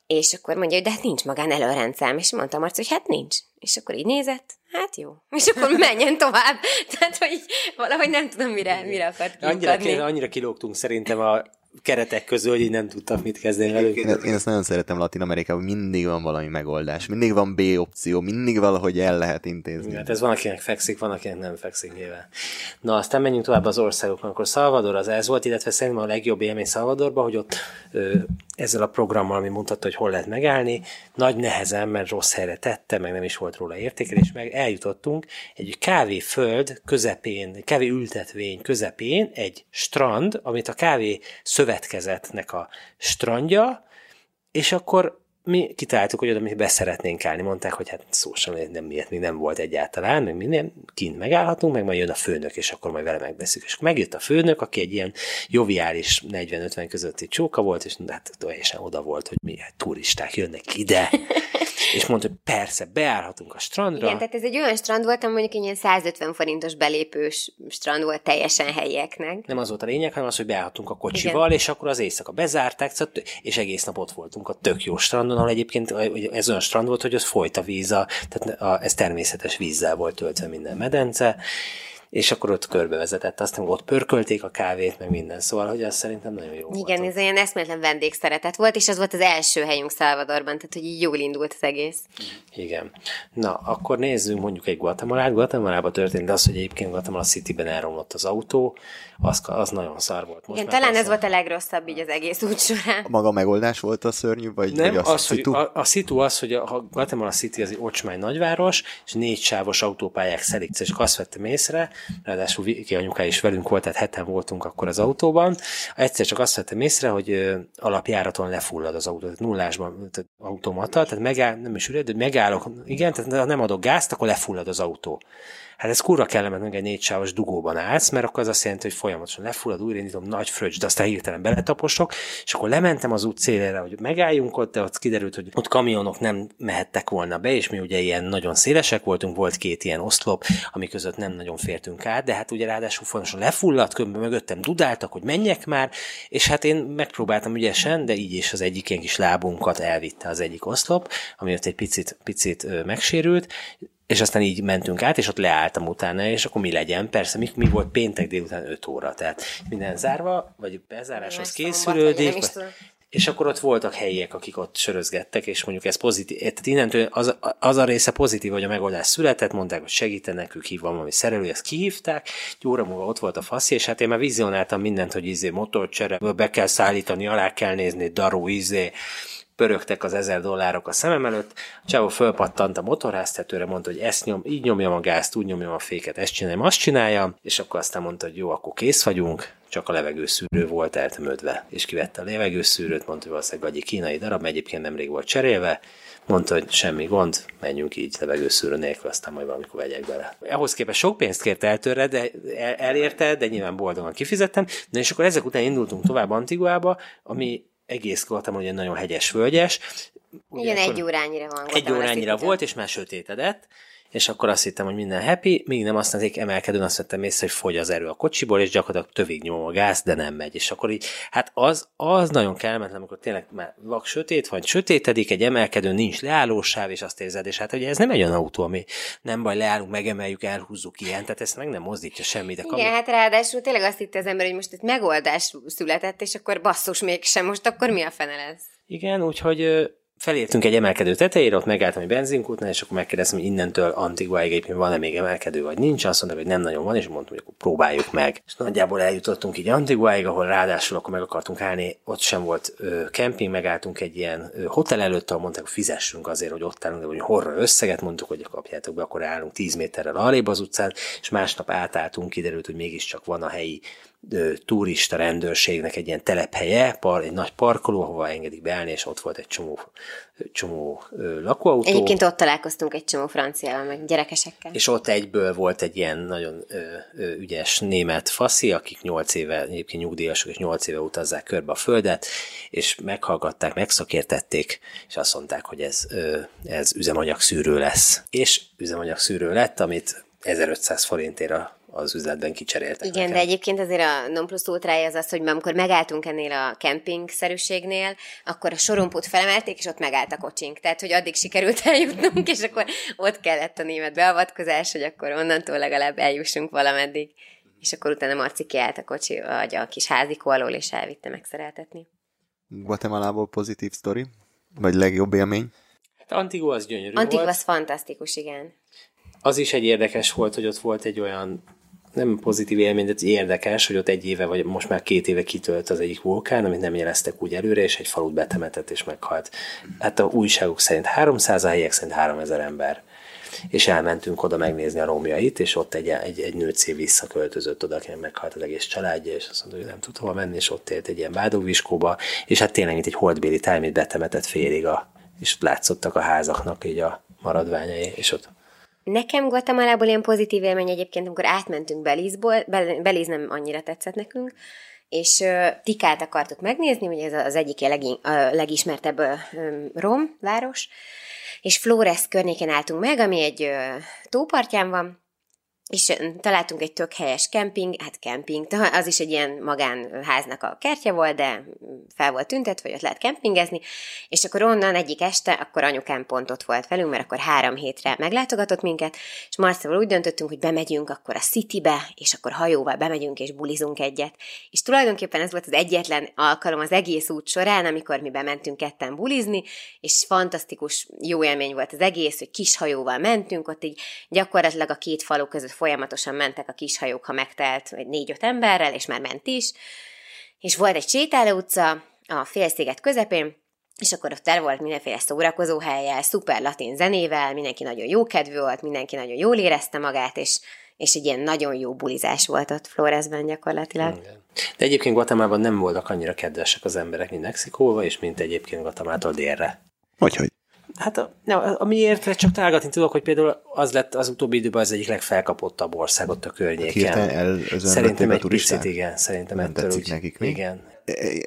És akkor mondja, hogy de hát nincs magán előrendszám, és mondta Marci, hogy hát nincs. És akkor így nézett, hát jó. És akkor menjen tovább. Tehát, hogy valahogy nem tudom, mire, mire akart Annyira, kiukadni. annyira kilógtunk szerintem a keretek közül, hogy így nem tudtam mit kezdeni velük. Én, én ezt nagyon szeretem Latin Amerikában, mindig van valami megoldás, mindig van B opció, mindig valahogy el lehet intézni. Hát ez van, akinek fekszik, van, akinek nem fekszik nyilván. Na, aztán menjünk tovább az országokon. Akkor Salvador az ez volt, illetve szerintem a legjobb élmény Salvadorban, hogy ott ö, ezzel a programmal, ami mutatta, hogy hol lehet megállni, nagy nehezen, mert rossz helyre tette, meg nem is volt róla értékelés, meg eljutottunk egy kávéföld közepén, kávé ültetvény közepén egy strand, amit a kávé szövetkezetnek a strandja, és akkor mi kitaláltuk, hogy oda mi beszeretnénk állni. Mondták, hogy hát szó sem, nem miért még nem volt egyáltalán, meg minden, kint megállhatunk, meg majd jön a főnök, és akkor majd vele megbeszéljük. És megjött a főnök, aki egy ilyen joviális 40-50 közötti csóka volt, és hát teljesen oda volt, hogy mi turisták jönnek ide. És mondta, hogy persze, beállhatunk a strandra. Igen, tehát ez egy olyan strand volt, ami mondjuk egy ilyen 150 forintos belépős strand volt teljesen helyieknek. Nem az volt a lényeg, hanem az, hogy beállhatunk a kocsival, Igen. és akkor az éjszaka bezárták, szóval és egész nap ott voltunk a tök jó strandon, ahol egyébként ugye ez olyan strand volt, hogy az folyt a víz, a, tehát a, ez természetes vízzel volt töltve minden medence, és akkor ott körbevezetett, aztán ott pörkölték a kávét, meg minden, szóval, hogy az szerintem nagyon jó Igen, volt. ez olyan eszméletlen vendégszeretet volt, és az volt az első helyünk Salvadorban, tehát hogy így jól indult az egész. Igen. Na, akkor nézzünk mondjuk egy Guatemalát. Guatemalában történt az, hogy egyébként Guatemala City-ben elromlott az autó, az, az nagyon szar volt. Most Igen, talán ez persze- volt a legrosszabb így az egész út során. Maga a megoldás volt a szörnyű, vagy, Nem, vagy a, az, hogy a, a szitu az, hogy a, a Guatemala City az egy ocsmány nagyváros, és négy sávos autópályák szelik, és azt vettem észre, ráadásul Viki anyuká is velünk volt, tehát heten voltunk akkor az autóban, egyszer csak azt vettem észre, hogy ö, alapjáraton lefullad az autó, tehát nullásban tehát automata, tehát megáll, nem is üred, de megállok, igen, tehát ha nem adok gázt, akkor lefullad az autó. Hát ez kurva kellemetlen, hogy egy négysávos dugóban állsz, mert akkor az azt jelenti, hogy folyamatosan lefullad, újraindítom, nagy fröccs, de aztán hirtelen beletaposok, és akkor lementem az út szélére, hogy megálljunk ott, de ott kiderült, hogy ott kamionok nem mehettek volna be, és mi ugye ilyen nagyon szélesek voltunk, volt két ilyen oszlop, ami között nem nagyon fértünk át, de hát ugye ráadásul folyamatosan lefulladt, közben mögöttem dudáltak, hogy menjek már, és hát én megpróbáltam ügyesen, de így is az egyik ilyen kis lábunkat elvitte az egyik oszlop, ami ott egy picit, picit megsérült, és aztán így mentünk át, és ott leálltam utána, és akkor mi legyen? Persze, mi, mi volt péntek délután 5 óra, tehát minden zárva, vagy bezáráshoz készülődik, vagy, és akkor ott voltak helyiek, akik ott sörözgettek, és mondjuk ez pozitív, tehát innentől az, az a része pozitív, hogy a megoldás született, mondták, hogy segítenek, ők hívva valami szerelő, ezt kihívták, egy óra múlva ott volt a faszi, és hát én már vizionáltam mindent, hogy izé motorcsere, be kell szállítani, alá kell nézni, daró, izé, pörögtek az ezer dollárok a szemem előtt, a csávó fölpattant a motorháztetőre, mondta, hogy ezt nyom, így nyomjam a gázt, úgy nyomjam a féket, ezt csináljam, azt csináljam, és akkor aztán mondta, hogy jó, akkor kész vagyunk, csak a levegőszűrő volt eltömödve, és kivette a levegőszűrőt, mondta, hogy valószínűleg egy kínai darab, egyébként nemrég volt cserélve, mondta, hogy semmi gond, menjünk így levegőszűrő nélkül, aztán majd valamikor vegyek bele. Ahhoz képest sok pénzt kért el tőle, de el, elérte, de nyilván boldogan kifizettem. Na és akkor ezek után indultunk tovább Antiguába, ami egész Guatemala egy nagyon hegyes, völgyes. Ugye Igen, egy órányira van. egy órányira volt, és már sötétedett, és akkor azt hittem, hogy minden happy, míg nem aztán azért emelkedőn azt vettem észre, hogy fogy az erő a kocsiból, és gyakorlatilag tövig nyomom a gáz, de nem megy. És akkor így, hát az, az nagyon kellemetlen, amikor tényleg már vak sötét vagy, sötétedik, egy emelkedőn nincs leállósáv, és azt érzed, és hát ugye ez nem egy olyan autó, ami nem baj, leállunk, megemeljük, elhúzzuk ilyen, tehát ezt meg nem mozdítja semmit. Igen, kami... hát ráadásul tényleg azt hitte az ember, hogy most itt megoldás született, és akkor basszus mégsem, most akkor mi a fene lesz? Igen, úgyhogy felértünk egy emelkedő tetejére, ott megálltam egy benzinkútnál, és akkor megkérdeztem, hogy innentől Antiguáig egyébként van-e még emelkedő, vagy nincs. Azt mondták, hogy nem nagyon van, és mondtam, hogy akkor próbáljuk meg. És nagyjából eljutottunk így Antiguáig, ahol ráadásul akkor meg akartunk állni, ott sem volt ö, kemping, megálltunk egy ilyen ö, hotel előtt, ahol mondták, hogy fizessünk azért, hogy ott állunk, de hogy horra összeget mondtuk, hogy kapjátok be, akkor állunk 10 méterrel arrébb az utcán, és másnap átálltunk, kiderült, hogy mégiscsak van a helyi turista rendőrségnek egy ilyen telephelye, par, egy nagy parkoló, ahova engedik beállni, és ott volt egy csomó, csomó lakóautó. Egyébként ott találkoztunk egy csomó franciával, meg gyerekesekkel. És ott egyből volt egy ilyen nagyon ö, ö, ügyes német faszi, akik nyolc éve, egyébként nyugdíjasok, és nyolc éve utazzák körbe a földet, és meghallgatták, megszakértették, és azt mondták, hogy ez, ö, ez üzemanyagszűrő lesz. És üzemanyagszűrő lett, amit 1500 forintért a az üzletben kicseréltek. Igen, nekem. de egyébként azért a non plus ultrája az az, hogy amikor megálltunk ennél a kemping-szerűségnél, akkor a sorompót felemelték, és ott megállt a kocsink. Tehát, hogy addig sikerült eljutnunk, és akkor ott kellett a német beavatkozás, hogy akkor onnantól legalább eljussunk valameddig. És akkor utána Marci kiállt a kocsi, vagy a kis házikó alól, és elvitte megszereltetni. Guatemalából pozitív sztori? Vagy legjobb élmény? Hát Antigua az gyönyörű Antigua volt. az fantasztikus, igen. Az is egy érdekes volt, hogy ott volt egy olyan nem pozitív élmény, de érdekes, hogy ott egy éve, vagy most már két éve kitölt az egyik vulkán, amit nem jeleztek úgy előre, és egy falut betemetett és meghalt. Hát a újságok szerint 300, a helyek szerint 3000 ember. És elmentünk oda megnézni a romjait, és ott egy, egy, egy nőcé visszaköltözött oda, aki meghalt az egész családja, és azt mondta, hogy nem tud hova menni, és ott élt egy ilyen bádogviskóba, és hát tényleg, mint egy holdbéli táj, betemetett félig a, és ott látszottak a házaknak így a maradványai, és ott Nekem Guatemalából ilyen pozitív élmény egyébként, amikor átmentünk Belizból, Beliz nem annyira tetszett nekünk, és uh, Tikát akartuk megnézni, ugye ez az egyik leg, a legismertebb uh, rom város, és Flores környéken álltunk meg, ami egy uh, tópartján van, és találtunk egy tök helyes kemping, hát kemping, az is egy ilyen magánháznak a kertje volt, de fel volt tüntetve, hogy ott lehet kempingezni, és akkor onnan egyik este, akkor anyukám pont ott volt velünk, mert akkor három hétre meglátogatott minket, és Marcelval úgy döntöttünk, hogy bemegyünk akkor a Citybe, és akkor hajóval bemegyünk és bulizunk egyet. És tulajdonképpen ez volt az egyetlen alkalom az egész út során, amikor mi bementünk ketten bulizni, és fantasztikus jó élmény volt az egész, hogy kis hajóval mentünk, ott így gyakorlatilag a két falu között folyamatosan mentek a kis hajók, ha megtelt négy-öt emberrel, és már ment is. És volt egy sétáló utca a félsziget közepén, és akkor ott el volt mindenféle szórakozó helyjel, szuper latin zenével, mindenki nagyon jó kedvű volt, mindenki nagyon jól érezte magát, és, és egy ilyen nagyon jó bulizás volt ott Floresben gyakorlatilag. Igen. De egyébként Guatemalban nem voltak annyira kedvesek az emberek, mint Mexikóban, és mint egyébként Guatemaltól délre. Hogy, hogy? Hát a, ne, amiért csak találgatni tudok, hogy például az lett az utóbbi időben az egyik legfelkapottabb ország ott a környéken. El, szerintem egy picit, igen, szerintem nem ettől úgy, nekik még? Igen,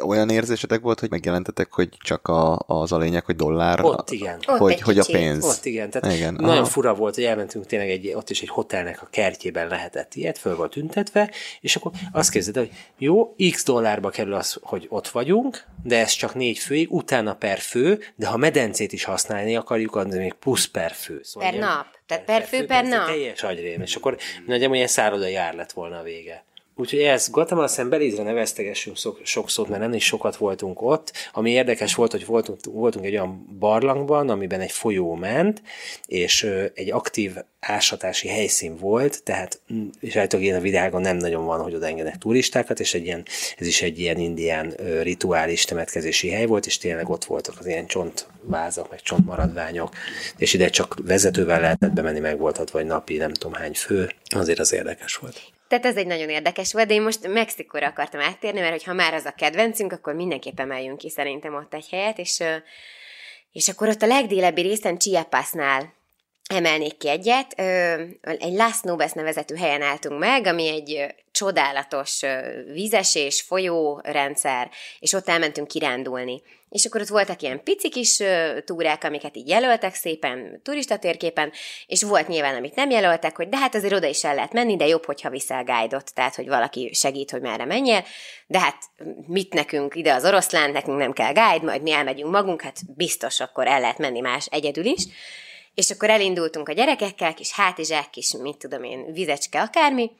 olyan érzésetek volt, hogy megjelentetek, hogy csak a, az a lényeg, hogy dollár? Ott igen. Hogy, ott hogy a pénz. Ott igen. Tehát igen. nagyon Aha. fura volt, hogy elmentünk tényleg egy, ott is egy hotelnek a kertjében lehetett ilyet, föl volt tüntetve, és akkor azt kezded, hogy jó, x dollárba kerül az, hogy ott vagyunk, de ez csak négy főig, utána per fő, de ha medencét is használni akarjuk, az még plusz per fő. Szóval per nap. Tehát per, per fő, per, per nap. Teljes agyrém. És akkor nagyjából ilyen szállodai jár lett volna a vége. Úgyhogy ez Guatemala szem Belizre neveztegessünk sok szót, mert nem is sokat voltunk ott. Ami érdekes volt, hogy voltunk, voltunk egy olyan barlangban, amiben egy folyó ment, és egy aktív ásatási helyszín volt, tehát mm, és általában a világon nem nagyon van, hogy oda engednek turistákat, és egy ilyen, ez is egy ilyen indián rituális temetkezési hely volt, és tényleg ott voltak az ilyen csontvázak, meg csontmaradványok, és ide csak vezetővel lehetett bemenni, meg volt vagy napi nem tudom hány fő, azért az érdekes volt. Tehát ez egy nagyon érdekes volt, de én most Mexikóra akartam áttérni, mert ha már az a kedvencünk, akkor mindenképpen emeljünk ki szerintem ott egy helyet, és, és akkor ott a legdélebbi részen Chiapasnál emelnék ki egyet. Egy Las Nubes nevezetű helyen álltunk meg, ami egy csodálatos ö, vízesés, folyórendszer, és ott elmentünk kirándulni. És akkor ott voltak ilyen pici kis túrák, amiket így jelöltek szépen turistatérképen, és volt nyilván, amit nem jelöltek, hogy de hát azért oda is el lehet menni, de jobb, hogyha viszel guide-ot, tehát hogy valaki segít, hogy merre menjél, de hát mit nekünk ide az oroszlán, nekünk nem kell guide, majd mi elmegyünk magunk, hát biztos akkor el lehet menni más egyedül is. És akkor elindultunk a gyerekekkel, kis hátizsák, kis, mit tudom én, vizecske, akármi,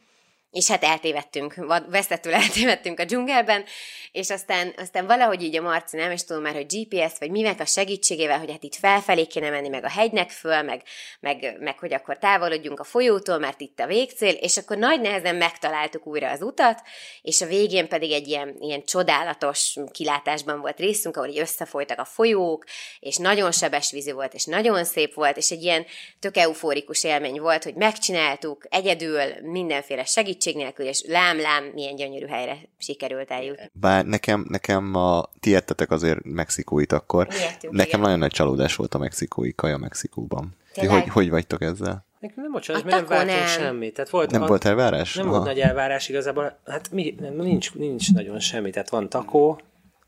és hát eltévedtünk, veszettül eltévedtünk a dzsungelben, és aztán, aztán valahogy így a Marci nem is tudom már, hogy GPS, vagy minek a segítségével, hogy hát itt felfelé kéne menni, meg a hegynek föl, meg, meg, meg hogy akkor távolodjunk a folyótól, mert itt a végcél, és akkor nagy nehezen megtaláltuk újra az utat, és a végén pedig egy ilyen, ilyen csodálatos kilátásban volt részünk, ahol így összefolytak a folyók, és nagyon sebes vízű volt, és nagyon szép volt, és egy ilyen tök eufórikus élmény volt, hogy megcsináltuk egyedül, mindenféle segítség nélkül, és lám-lám, milyen gyönyörű helyre sikerült eljutni. Bár nekem, nekem a, ti ettetek azért mexikóit akkor. Mi ettünk, nekem igen. nagyon nagy csalódás volt a mexikói kaja Mexikóban. Ti Tényleg? hogy, hogy vagytok ezzel? Nekünk nem bocsánat, mert nem nem. semmit. Tehát volt, Nem a, volt elvárás? Nem Aha. volt nagy elvárás igazából. Hát mi, nem, nincs, nincs nagyon semmi. Tehát van takó,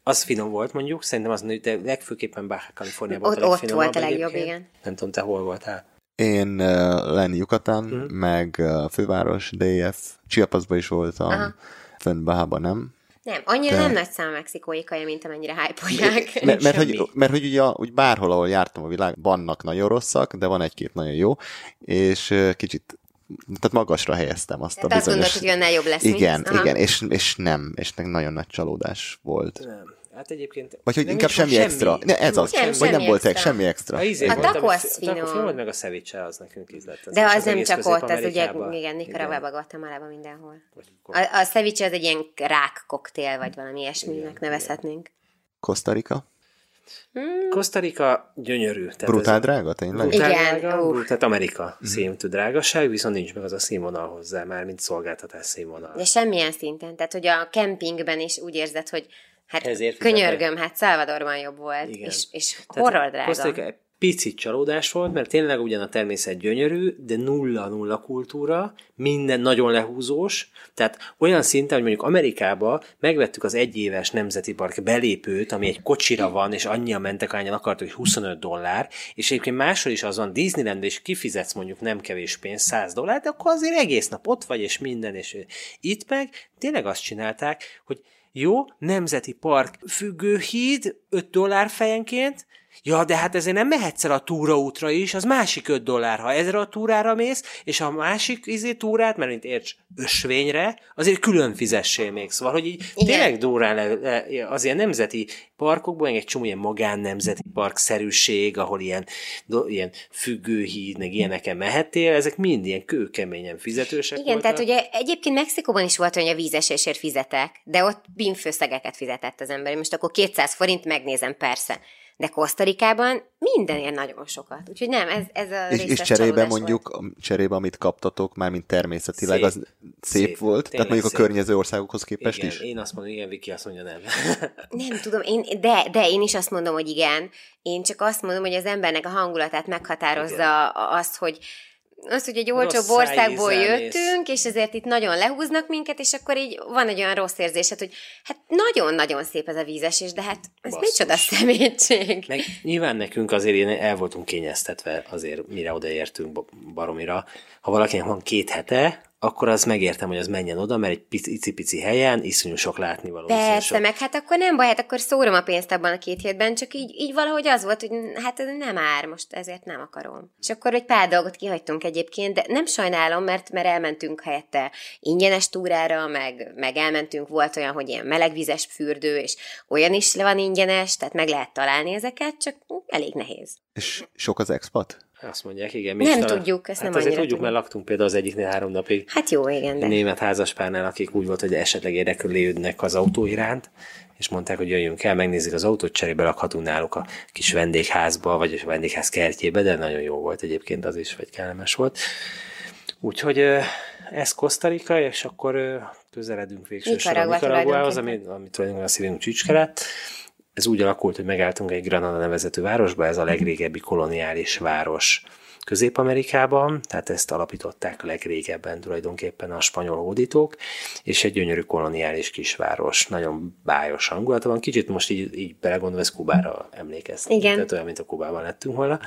az finom volt mondjuk, szerintem az, de legfőképpen Baja California volt Ott- a ott volt a legjobb, egyébként. igen. Nem tudom, te hol voltál. Én uh, lenni Yucatán, Mhm. meg uh, főváros, DF, Chiapasba is voltam, Aha. fönn Bahában nem. Nem, annyira De- nem nagy szám a mexikói kaja, mint amennyire hype Mert, mert, hogy, mert hogy ugye úgy bárhol, ahol jártam a világ, vannak nagyon rosszak, de van egy-két nagyon jó, és uh, kicsit tehát magasra helyeztem azt Tehát a azt bizonyos... gondolod, hogy annál jobb lesz, mint- Igen, Aha. igen, és, és nem, és nagyon nagy csalódás volt. Nem. Hát egyébként... Vagy hogy inkább volt semmi extra. Ne, ez az, Nem, vagy semmi nem volt extra. semmi extra. A, izé A volt, taco ami- az a taco finom. meg a ceviche az nekünk ízlett. Az De az nem csak ott, az ugye, igen, Nicaraguába, Igen. Guatemalában, mindenhol. A, a ceviche az egy ilyen rák koktél, vagy valami ilyesminek nevezhetnénk. Costa Rica? Costa Rica gyönyörű. Tehát Brutál ez- drága, tényleg? Brutál Igen, drága, tehát Amerika szintű drágaság, viszont nincs meg az a színvonal hozzá, már mint szolgáltatás színvonal. De semmilyen szinten. Tehát, hogy a kempingben is úgy érzed, hogy hát Ezért fizetek. könyörgöm, hát Salvadorban jobb volt, Igen. és, és horror drága. Picit csalódás volt, mert tényleg ugyan a természet gyönyörű, de nulla-nulla kultúra, minden nagyon lehúzós, tehát olyan szinten, hogy mondjuk Amerikába megvettük az egyéves nemzeti park belépőt, ami egy kocsira van, és annyian mentek, annyian akartak, hogy 25 dollár, és egyébként máshol is az van, Disneylandben is kifizetsz mondjuk nem kevés pénz, 100 dollár, de akkor azért egész nap ott vagy, és minden, és itt meg tényleg azt csinálták, hogy jó, nemzeti park. Függőhíd, 5 dollár fejenként, Ja, de hát ezért nem mehetsz el a túraútra is, az másik 5 dollár, ha ezre a túrára mész, és a másik izé túrát, mert mint érts, ösvényre, azért külön fizessél még. Szóval, hogy így Igen. tényleg durrán le, le, az ilyen nemzeti parkokban, egy csomó ilyen magán nemzeti parkszerűség, ahol ilyen, do, ilyen függőhíd, meg ilyeneken mehettél, ezek mind ilyen kőkeményen fizetősek Igen, voltak. tehát ugye egyébként Mexikóban is volt, hogy a vízesésért fizetek, de ott bínfőszegeket fizetett az ember. Most akkor 200 forint megnézem, persze. De Kosztarikában mindenért nagyon sokat. Úgyhogy nem, ez, ez a És, és cserébe mondjuk, a cserébe, amit kaptatok, már mint természetileg, Szép. az szép, Szép. volt? Tehát mondjuk a szép. környező országokhoz képest igen, is? én azt mondom, igen, Viki azt mondja nem. Nem tudom, én, de, de én is azt mondom, hogy igen. Én csak azt mondom, hogy az embernek a hangulatát meghatározza az, hogy az, hogy egy olcsóbb Rossz országból jöttünk, és ezért itt nagyon lehúznak minket, és akkor így van egy olyan rossz érzésed, hogy hát nagyon-nagyon szép ez a vízesés, de hát ez Basszus. micsoda szemétség. Meg nyilván nekünk azért ilyen el voltunk kényeztetve azért, mire odaértünk Ba- Baromira. Ha valakinek van két hete, akkor az megértem, hogy az menjen oda, mert egy pici- icipici helyen iszonyú sok látnivaló. Persze, sok... meg hát akkor nem baj, hát akkor szórom a pénzt abban a két hétben, csak így, így valahogy az volt, hogy hát ez nem ár, most ezért nem akarom. És akkor egy pár dolgot kihagytunk egyébként, de nem sajnálom, mert, mert elmentünk helyette ingyenes túrára, meg, meg elmentünk, volt olyan, hogy ilyen melegvizes fürdő, és olyan is van ingyenes, tehát meg lehet találni ezeket, csak elég nehéz. És sok az expat? Azt mondják, igen. Nem is tudjuk, ezt hát nem azért tudjuk, mert laktunk például az egyiknél három napig. Hát jó, igen, de... német házaspárnál, akik úgy volt, hogy esetleg érdeklődnek az autó iránt, és mondták, hogy jöjjünk el, megnézzük az autót, cserébe lakhatunk náluk a kis vendégházba, vagy a vendégház kertjébe, de nagyon jó volt egyébként az is, vagy kellemes volt. Úgyhogy ez Kosztarika, és akkor közeledünk végső soron Nicaraguához, ami, ami tulajdonképpen a szívünk csücske lett. Ez úgy alakult, hogy megálltunk egy Granada nevezetű városba, ez a legrégebbi koloniális város Közép-Amerikában, tehát ezt alapították a legrégebben tulajdonképpen a spanyol hódítók, és egy gyönyörű koloniális kisváros, nagyon bájos hangulata van, kicsit most így, így belegondolva, ez Kubára emlékeztet, Igen. tehát olyan, mint a Kubában lettünk volna,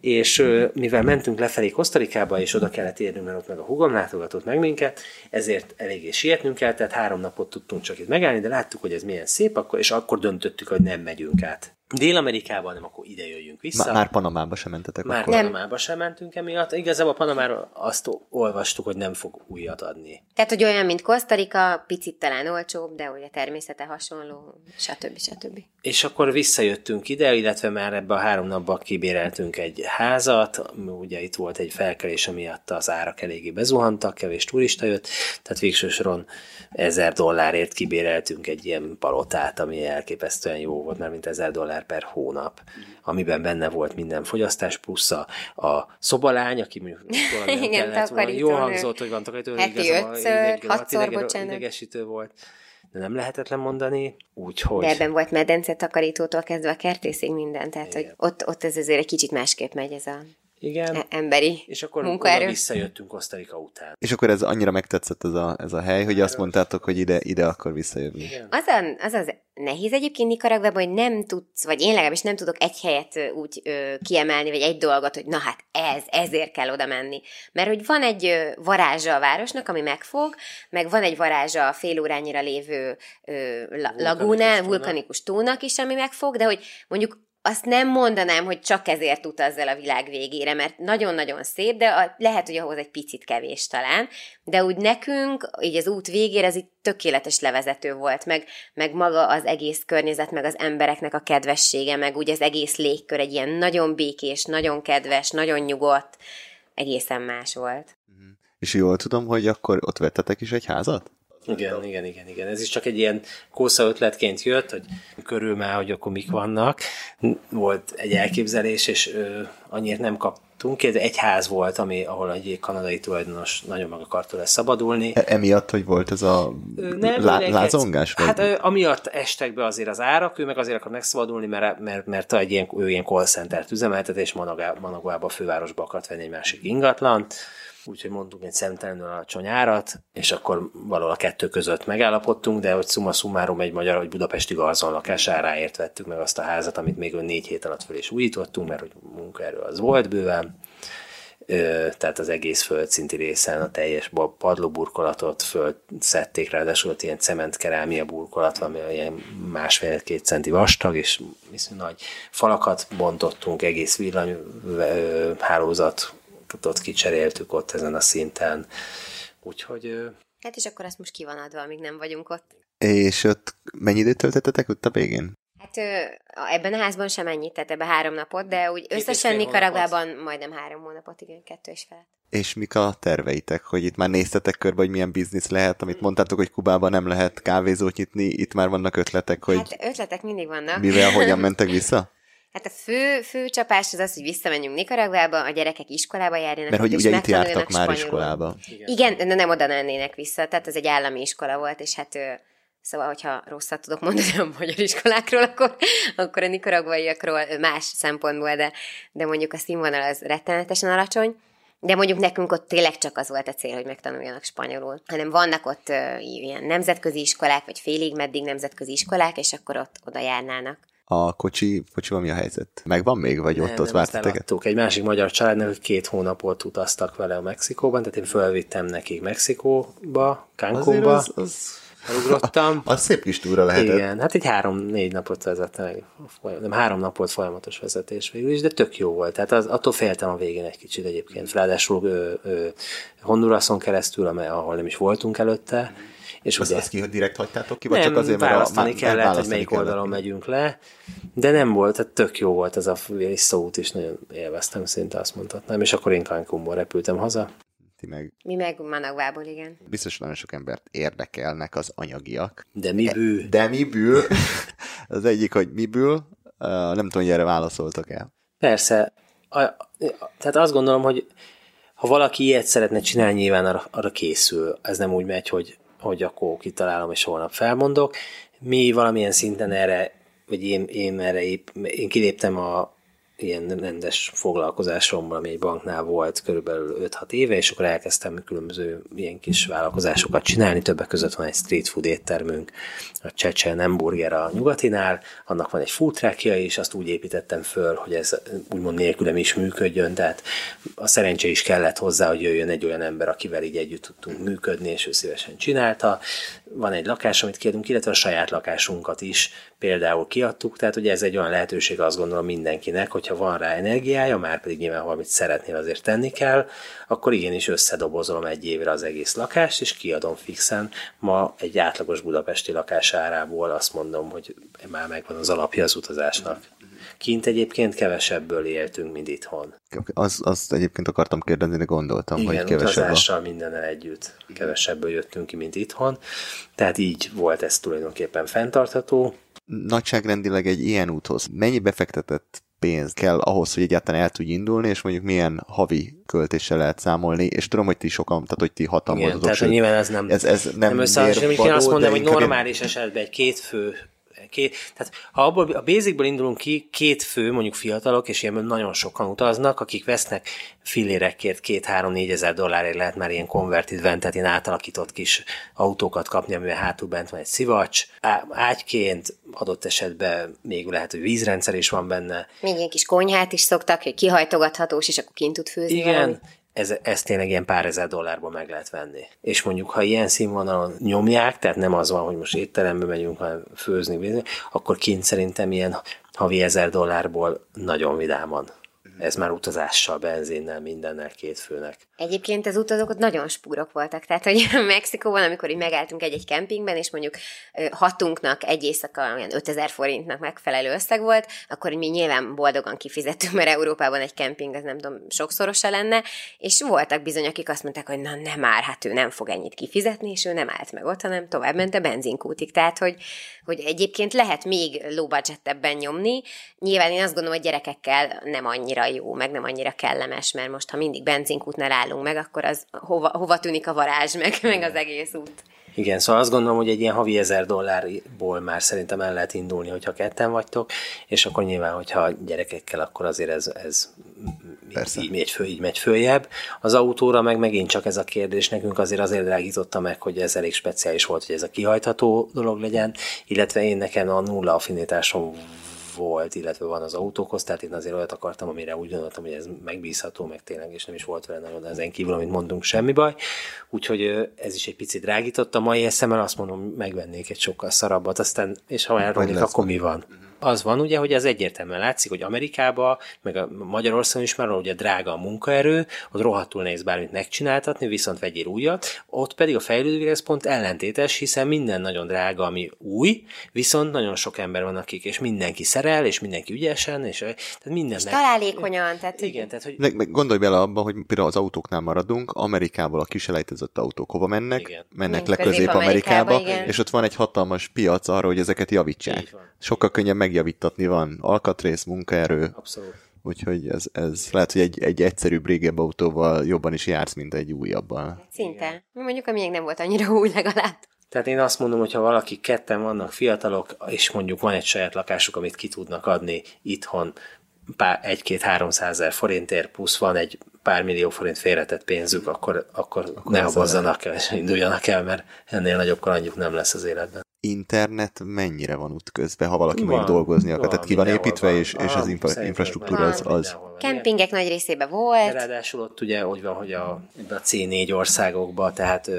és mivel mentünk lefelé Kosztarikába, és oda kellett érnünk, mert ott meg a hugom látogatott meg minket, ezért eléggé sietnünk kell, tehát három napot tudtunk csak itt megállni, de láttuk, hogy ez milyen szép, akkor, és akkor döntöttük, hogy nem megyünk át Dél-Amerikában, nem akkor ide jöjjünk vissza. Má- már Panamába sem mentetek Már akkor? Panamába sem mentünk emiatt. Igazából Panamáról azt olvastuk, hogy nem fog újat adni. Tehát, hogy olyan, mint Kosztarika, picit talán olcsóbb, de ugye természete hasonló, stb. stb. És akkor visszajöttünk ide, illetve már ebbe a három napban kibéreltünk egy házat, ugye itt volt egy felkelés, amiatt az árak eléggé bezuhantak, kevés turista jött, tehát végső soron ezer dollárért kibéreltünk egy ilyen palotát, ami elképesztően jó volt, mert mint ezer dollár per hónap, amiben benne volt minden fogyasztás, plusz a, a szobalány, aki mondjuk Igen, kellett takarítónő. hangzott, hogy van takarító, Heti ötször, hatszor, bocsánat. Idegesítő volt, de nem lehetetlen mondani, úgyhogy... De ebben volt medence takarítótól kezdve a kertészig minden, tehát hogy ott, ott ez azért egy kicsit másképp megy ez a Igen, e- emberi és akkor munkaerő. visszajöttünk Kosztarika után. És akkor ez annyira megtetszett ez a, ez a hely, hogy azt mondtátok, hogy ide, ide akar visszajönni. Igen. Az, a, az az nehéz egyébként Nikaragvában, hogy nem tudsz, vagy én legalábbis nem tudok egy helyet úgy ö, kiemelni, vagy egy dolgot, hogy na hát ez, ezért kell oda menni. Mert hogy van egy ö, varázsa a városnak, ami megfog, meg van egy varázsa a fél órányira lévő ö, la, lagúnál, tónak. vulkanikus tónak is, ami megfog, de hogy mondjuk azt nem mondanám, hogy csak ezért utazz el a világ végére, mert nagyon-nagyon szép, de a, lehet, hogy ahhoz egy picit kevés talán, de úgy nekünk, így az út végére, ez itt tökéletes levezető volt, meg, meg maga az egész környezet, meg az embereknek a kedvessége, meg úgy az egész légkör egy ilyen nagyon békés, nagyon kedves, nagyon nyugodt, egészen más volt. És jól tudom, hogy akkor ott vettetek is egy házat? Igen, igen, igen, igen. Ez is csak egy ilyen kósza ötletként jött, hogy körül már, hogy akkor mik vannak. Volt egy elképzelés, és ö, annyit nem kaptunk. Ez egy ház volt, ami, ahol egy kanadai tulajdonos nagyon meg akart tőle szabadulni. E- emiatt, hogy volt ez a Nem, lá- lázongás? vagy? Hát ö, amiatt estek be azért az árak, ő meg azért akar megszabadulni, mert, mert, mert egy ilyen, ő ilyen call center üzemeltet, és Managá- Managuába, a fővárosba akart venni egy másik ingatlant, úgyhogy mondtunk egy szemtelenül alacsony árat, és akkor valahol a kettő között megállapodtunk, de hogy summa summarum egy magyar, vagy budapesti garzon lakásáráért vettük meg azt a házat, amit még ő négy hét alatt föl is újítottunk, mert hogy munkaerő az volt bőven, tehát az egész földszinti részen a teljes padlóburkolatot fölszedték, ráadásul ott ilyen cementkerámia burkolat van, ami ilyen másfél-két centi vastag, és viszont nagy falakat bontottunk, egész villanyhálózatot kicseréltük ott ezen a szinten. Úgyhogy Hát és akkor azt most ki van adva, amíg nem vagyunk ott. És ott mennyi időt töltöttetek ott a végén? Hát ebben a házban sem ennyit, tehát ebben három napot, de úgy összesen fél Nikaragvában majdnem három hónapot, igen, kettő és fel. És mik a terveitek? Hogy itt már néztetek körbe, hogy milyen biznisz lehet, amit mondtátok, hogy Kubában nem lehet kávézót nyitni, itt már vannak ötletek, hogy Hát ötletek mindig vannak. mivel, hogyan mentek vissza? Hát a fő, fő csapás az az, hogy visszamenjünk Nikaragvába, a gyerekek iskolába járjanak, Mert hogy ugye itt jártak már spanyolul. iskolába. Igen, de nem oda mennének vissza, tehát ez egy állami iskola volt, és hát szóval, hogyha rosszat tudok mondani a magyar iskolákról, akkor, akkor a nikaragvaiakról más szempontból, de, de mondjuk a színvonal az rettenetesen alacsony, de mondjuk nekünk ott tényleg csak az volt a cél, hogy megtanuljanak spanyolul, hanem vannak ott ö, ilyen nemzetközi iskolák, vagy félig meddig nemzetközi iskolák, és akkor ott oda járnának. A kocsi, kocsival mi a helyzet? Megvan még, vagy ott, nem, ott várt eladtuk. Egy másik magyar családnak, hogy két hónapot utaztak vele a Mexikóban, tehát én fölvittem nekik Mexikóba, Cancúnba, az, az, elugrottam. az szép kis túra lehetett. Igen, hát egy három-négy napot vezettem, meg, nem három nap volt folyamatos vezetés végül is, de tök jó volt. Tehát az, attól féltem a végén egy kicsit egyébként. Ráadásul ö, ö, Hondurason keresztül, amely, ahol nem is voltunk előtte, és Azt, ugye azt ki, hogy direkt hagytátok ki, vagy nem, csak azért, mert választani a, kellett, hogy választani melyik kellett. oldalon megyünk le, de nem volt, tehát tök jó volt ez a visszaút, és nagyon élveztem, szinte azt mondhatnám, és akkor én Cancúnból repültem haza. Ti meg Mi meg Managvából, igen. biztos nagyon sok embert érdekelnek az anyagiak. De mi bő? De miből? az egyik, hogy miből, uh, nem tudom, hogy erre válaszoltok el. Persze. A, a, tehát azt gondolom, hogy ha valaki ilyet szeretne csinálni, nyilván arra, arra készül. Ez nem úgy megy, hogy, hogy akkor kitalálom, és holnap felmondok. Mi valamilyen szinten erre, vagy én, én erre épp, én kiléptem a ilyen rendes foglalkozásomban, ami egy banknál volt körülbelül 5-6 éve, és akkor elkezdtem különböző ilyen kis vállalkozásokat csinálni, többek között van egy street food éttermünk, a Csecsen Hamburger a nyugatinál, annak van egy food trackja, és azt úgy építettem föl, hogy ez úgymond nélkülem is működjön, tehát a szerencse is kellett hozzá, hogy jöjjön egy olyan ember, akivel így együtt tudtunk működni, és ő szívesen csinálta. Van egy lakás, amit kérünk, illetve a saját lakásunkat is például kiadtuk, tehát ugye ez egy olyan lehetőség azt gondolom mindenkinek, hogyha van rá energiája, már pedig nyilván valamit szeretnél azért tenni kell, akkor igenis összedobozolom egy évre az egész lakást, és kiadom fixen. Ma egy átlagos budapesti lakás árából azt mondom, hogy már megvan az alapja az utazásnak. Kint egyébként kevesebből éltünk, mint itthon. Az, azt egyébként akartam kérdezni, de gondoltam, Igen, hogy kevesebb. utazással mindennel együtt. Kevesebből jöttünk ki, mint itthon. Tehát így volt ez tulajdonképpen fenntartható. Nagyságrendileg egy ilyen úthoz mennyi befektetett pénz kell ahhoz, hogy egyáltalán el tudj indulni, és mondjuk milyen havi költéssel lehet számolni, és tudom, hogy ti sokan, tehát hogy ti hatan Igen, voltatok, tehát nyilván ez nem, ez, ez nem, nem összehasonlítható. Én azt mondom, hogy normális esetben egy két fő Két, tehát ha abból, a basicből indulunk ki, két fő, mondjuk fiatalok, és ilyenből nagyon sokan utaznak, akik vesznek fillérekért két-három-négy ezer dollárért lehet már ilyen converted van, tehát ilyen átalakított kis autókat kapni, amivel hátul bent van egy szivacs. Á, ágyként adott esetben még lehet, hogy vízrendszer is van benne. Még ilyen kis konyhát is szoktak, hogy kihajtogathatós, és akkor kint tud főzni Igen, valamit. Ez, ez tényleg ilyen pár ezer dollárból meg lehet venni. És mondjuk, ha ilyen színvonalon nyomják, tehát nem az van, hogy most étterembe megyünk, hanem főzni, akkor kint szerintem ilyen havi ezer dollárból nagyon vidáman. Ez már utazással, benzinnel, mindennel két főnek. Egyébként az utazók ott nagyon spúrok voltak, tehát hogy Mexikóban, amikor így megálltunk egy-egy kempingben, és mondjuk hatunknak egy éjszaka olyan 5000 forintnak megfelelő összeg volt, akkor mi nyilván boldogan kifizettünk, mert Európában egy kemping, az nem tudom, sokszorosa lenne, és voltak bizony, akik azt mondták, hogy na nem már, hát ő nem fog ennyit kifizetni, és ő nem állt meg ott, hanem tovább ment a benzinkútig. Tehát, hogy, hogy egyébként lehet még low budgetebben nyomni. Nyilván én azt gondolom, hogy gyerekekkel nem annyira jó, meg nem annyira kellemes, mert most, ha mindig benzinkútnál állunk meg, akkor az hova, hova tűnik a varázs, meg, meg az egész út. Igen, szóval azt gondolom, hogy egy ilyen havi ezer dollárból már szerintem el lehet indulni, hogyha ketten vagytok, és akkor nyilván, hogyha gyerekekkel, akkor azért ez, ez Persze. így, megy föl, így megy följebb. Az autóra meg megint csak ez a kérdés, nekünk azért azért drágította meg, hogy ez elég speciális volt, hogy ez a kihajtható dolog legyen, illetve én nekem a nulla affinitásom volt, illetve van az autókhoz, tehát én azért olyat akartam, amire úgy gondoltam, hogy ez megbízható, meg tényleg, és nem is volt vele nagyon ezen kívül, amit mondunk, semmi baj. Úgyhogy ez is egy picit drágított. A mai eszemmel azt mondom, megvennék egy sokkal szarabbat, aztán, és ha elromlik, akkor mi van? Az van ugye, hogy ez egyértelműen látszik, hogy Amerikában, meg a Magyarországon is már ugye drága a munkaerő, ott rohadtul nehéz bármit megcsináltatni, viszont vegyél újat, ott pedig a fejlődő ez pont ellentétes, hiszen minden nagyon drága, ami új, viszont nagyon sok ember van, akik, és mindenki szerel, és mindenki ügyesen, és tehát mindennek. Találékonyan, tehát Igen, tehát hogy Meg, meg gondolj bele abba, hogy például az autóknál maradunk, Amerikából a kiselejtezett autók hova mennek? Igen. Mennek Mennek le Közép-Amerikába, és ott van egy hatalmas piac arra, hogy ezeket javítsák. Így van. Sokkal könnyebb megjavítatni, van alkatrész, munkaerő, abszolút. úgyhogy ez, ez lehet, hogy egy, egy egyszerűbb régebb autóval jobban is jársz, mint egy újabbal. szinte. Mondjuk, a miénk nem volt annyira új legalább. Tehát én azt mondom, hogy ha valaki ketten vannak fiatalok, és mondjuk van egy saját lakásuk, amit ki tudnak adni itthon pár, egy-két-háromszázer forintért, plusz van egy pár millió forint félretett pénzük, akkor, akkor, akkor ne habozzanak el, és induljanak el, mert ennél nagyobb kalandjuk nem lesz az életben. Internet mennyire van útközben, ha valaki Van, mondjuk dolgozni akar? Tehát ki van építve, van. és, és Ah, az infra, infrastruktúra az, az. Kempingek nagy részében De volt. ráadásul ott ugye úgy van, hogy a, a C4 országokban, tehát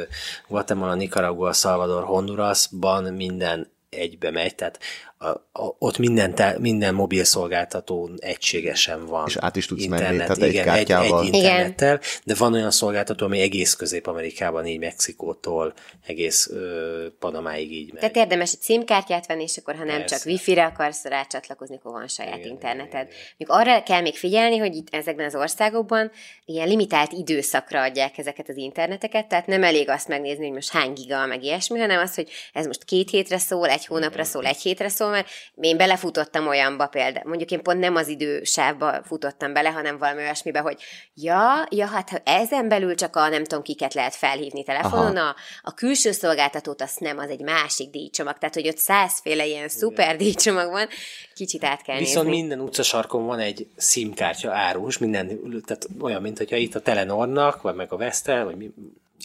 Guatemala, Nicaragua, Salvador, Hondurasban minden egybe megy, tehát a, a, ott minden, minden mobil szolgáltató egységesen van. És át is tudsz internet, menni, tehát egy igen, kártyával. Egy, egy internettel, de van olyan szolgáltató, ami egész Közép-Amerikában, így Mexikótól egész ö, Panamáig így megy. Tehát érdemes egy SIM-kártyát venni, és akkor ha nem Persze. csak wifi-re akarsz rácsatlakozni, akkor van saját Igen, interneted. Még arra kell még figyelni, hogy itt ezekben az országokban ilyen limitált időszakra adják ezeket az interneteket, tehát nem elég azt megnézni, hogy most hány giga, meg ilyesmi, hanem az, hogy ez most két hétre szól, egy hónapra szól, egy hétre szól, mert én belefutottam olyanba például, mondjuk én pont nem az idősávba futottam bele, hanem valami olyasmibe, hogy ja, ja, hát ha ezen belül csak a nem tudom kiket lehet felhívni telefonon, a, a külső szolgáltatót azt nem, az egy másik díjcsomag, tehát hogy ott százféle ilyen szuper díjcsomag van, kicsit át kell Viszont nézni. minden utcasarkon van egy SIM-kártya árus, minden, tehát olyan, mint hogyha itt a Telenornak, vagy meg a Vestel, vagy mi,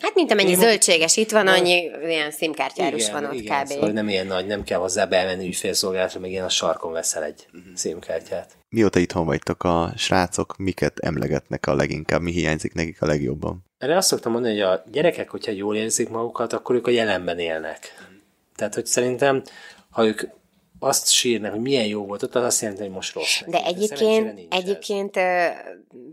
Hát mint amennyi Én- zöldséges itt van, annyi ilyen szimkártyárus van ott igen, kb. Szóval nem ilyen nagy, nem kell hozzá bemenni ügyfélszolgálatra, meg ilyen a sarkon veszel egy Mhm. SIM-kártyát. Mióta itthon vagytok a srácok, miket emlegetnek a leginkább, mi hiányzik nekik a legjobban? Erre azt szoktam mondani, hogy a gyerekek, hogyha jól érzik magukat, akkor ők a jelenben élnek. Tehát, hogy szerintem, ha ők azt sírnak, hogy milyen jó volt ott, az azt jelenti, hogy most rossz. De nekik. szerencsére egyébként, ez. egyébként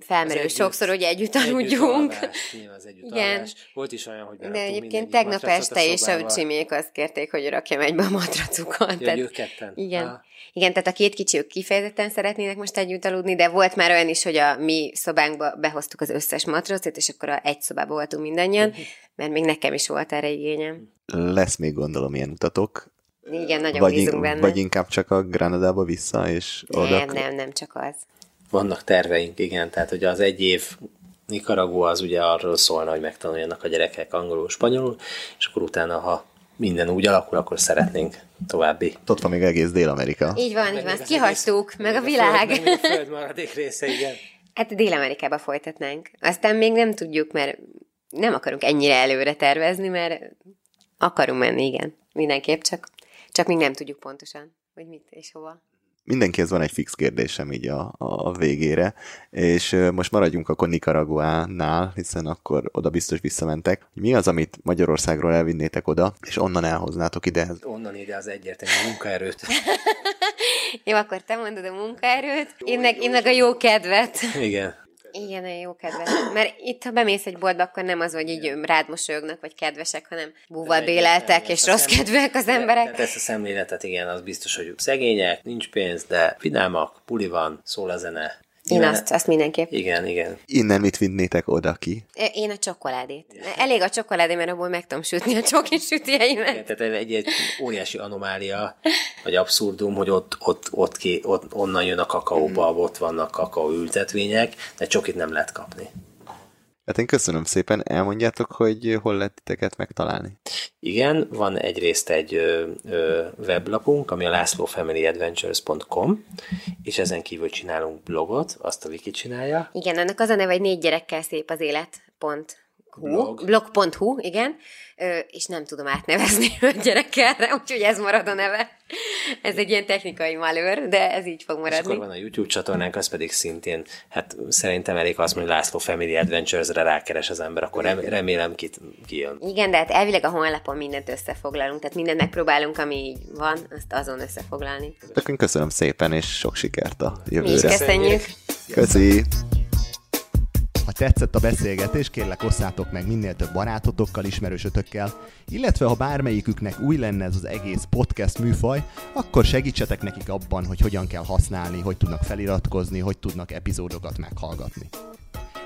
felmerül együtt- sokszor, hogy együtt az együtt Igen. Volt is olyan, hogy De egyébként tegnap este is a csimék azt kérték, hogy rakjam egybe a matracukat. Ja, ők ketten. Igen. Ah. Igen, tehát a két kicsi ők kifejezetten szeretnének most együtt aludni, de volt már olyan is, hogy a mi szobánkba behoztuk az összes matracot, és akkor a egy szobába voltunk mindannyian, Mhm. mert még nekem is volt erre igényem. Lesz még gondolom ilyen utatok, Igen, nagyon vagy, bízunk benne. vagy inkább csak a Granadába vissza, és oda... Nem, nem, nem csak az. Vannak terveink, igen, tehát hogy az egy év Nicaragua az ugye arról szólna, hogy megtanuljanak a gyerekek angolul, spanyolul, és akkor utána, ha minden úgy alakul, akkor szeretnénk további. Ott van még egész Dél-Amerika. Így van, így van, Meg ezt kihagytuk, meg a Föld, világ. meg a föld maradék része, igen. Hát Dél-Amerikába folytatnánk. Aztán még nem tudjuk, mert nem akarunk ennyire előre tervezni, mert akarunk menni, igen. Mindenképp, csak, csak még nem tudjuk pontosan, hogy mit és hova. Mindenkihez van egy fix kérdésem így a, a végére, és most maradjunk akkor Nicaraguánál, hiszen akkor oda biztos visszamentek. Mi az, amit Magyarországról elvinnétek oda, és onnan elhoznátok ide? Onnan ide az egyértelmű munkaerőt. Jó, akkor te mondod a munkaerőt, én meg, én meg a jó kedvet. Igen. Igen, a jó kedvet. Mert itt, ha bemész egy boltba, akkor nem az, hogy így rád mosolyognak, vagy kedvesek, hanem búval béleltek, és rossz szem- kedvűek az Tehát emberek. ezt a szemléletet, igen, az biztos, hogy szegények, nincs pénz, de vidámak, puli van, szól a zene. Én azt, azt mindenképp. Igen, igen. Innen mit vinnétek oda ki? Én a csokoládét. Elég a csokoládé, mert abból meg tudom sütni a csoki sütjeimet. Igen, Tehát egy, egy óriási anomália, vagy abszurdum, hogy ott, ott, ott, ki, ott onnan jön a kakaóba, ott vannak kakaó ültetvények, de csokit nem lehet kapni. Hát én köszönöm szépen, elmondjátok, hogy hol lehet titeket megtalálni. Igen, van egyrészt egy ö, ö, weblapunk, ami a lászlófamilyadventures.com, és ezen kívül csinálunk blogot, azt a Wiki csinálja. Igen, annak az a neve, hogy négy gyerekkel szép az élet. Pont. Hu, Blog. blog.hu, igen, Ö, és nem tudom átnevezni öt gyerekkelre, úgyhogy ez marad a neve. Ez egy ilyen technikai malőr, de ez így fog És akkor maradni. van a YouTube csatornánk, az pedig szintén, hát szerintem elég az, hogy László Family Adventures-re rákeres az ember, akkor rem, remélem ki, kijön. Igen, de hát elvileg a honlapon mindent összefoglalunk, tehát mindent megpróbálunk, ami így van, azt azon összefoglalni. Akkor én köszönöm szépen, és sok sikert a Mi is jövőre. köszönjük. Köszi! Ha tetszett a beszélgetés, kérlek osszátok meg minél több barátotokkal, ismerősötökkel, illetve ha bármelyiküknek új lenne ez az egész podcast műfaj, akkor segítsetek nekik abban, hogy hogyan kell használni, hogy tudnak feliratkozni, hogy tudnak epizódokat meghallgatni.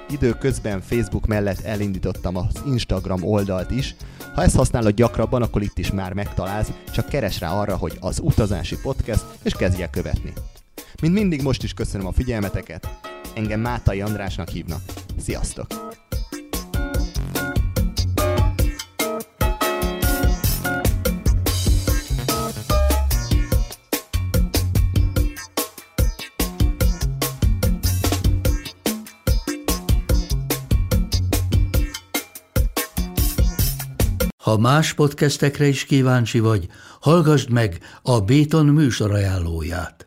Időközben Facebook mellett elindítottam az Instagram oldalt is. Ha ezt használod gyakrabban, akkor itt is már megtalálsz, csak keres rá arra, hogy az utazási podcast, és kezdj követni. Mint mindig most is köszönöm a figyelmeteket, engem Mátai Andrásnak hívnak. Sziasztok! Ha más podcastekre is kíváncsi vagy, hallgassd meg a Béton műsor ajánlóját.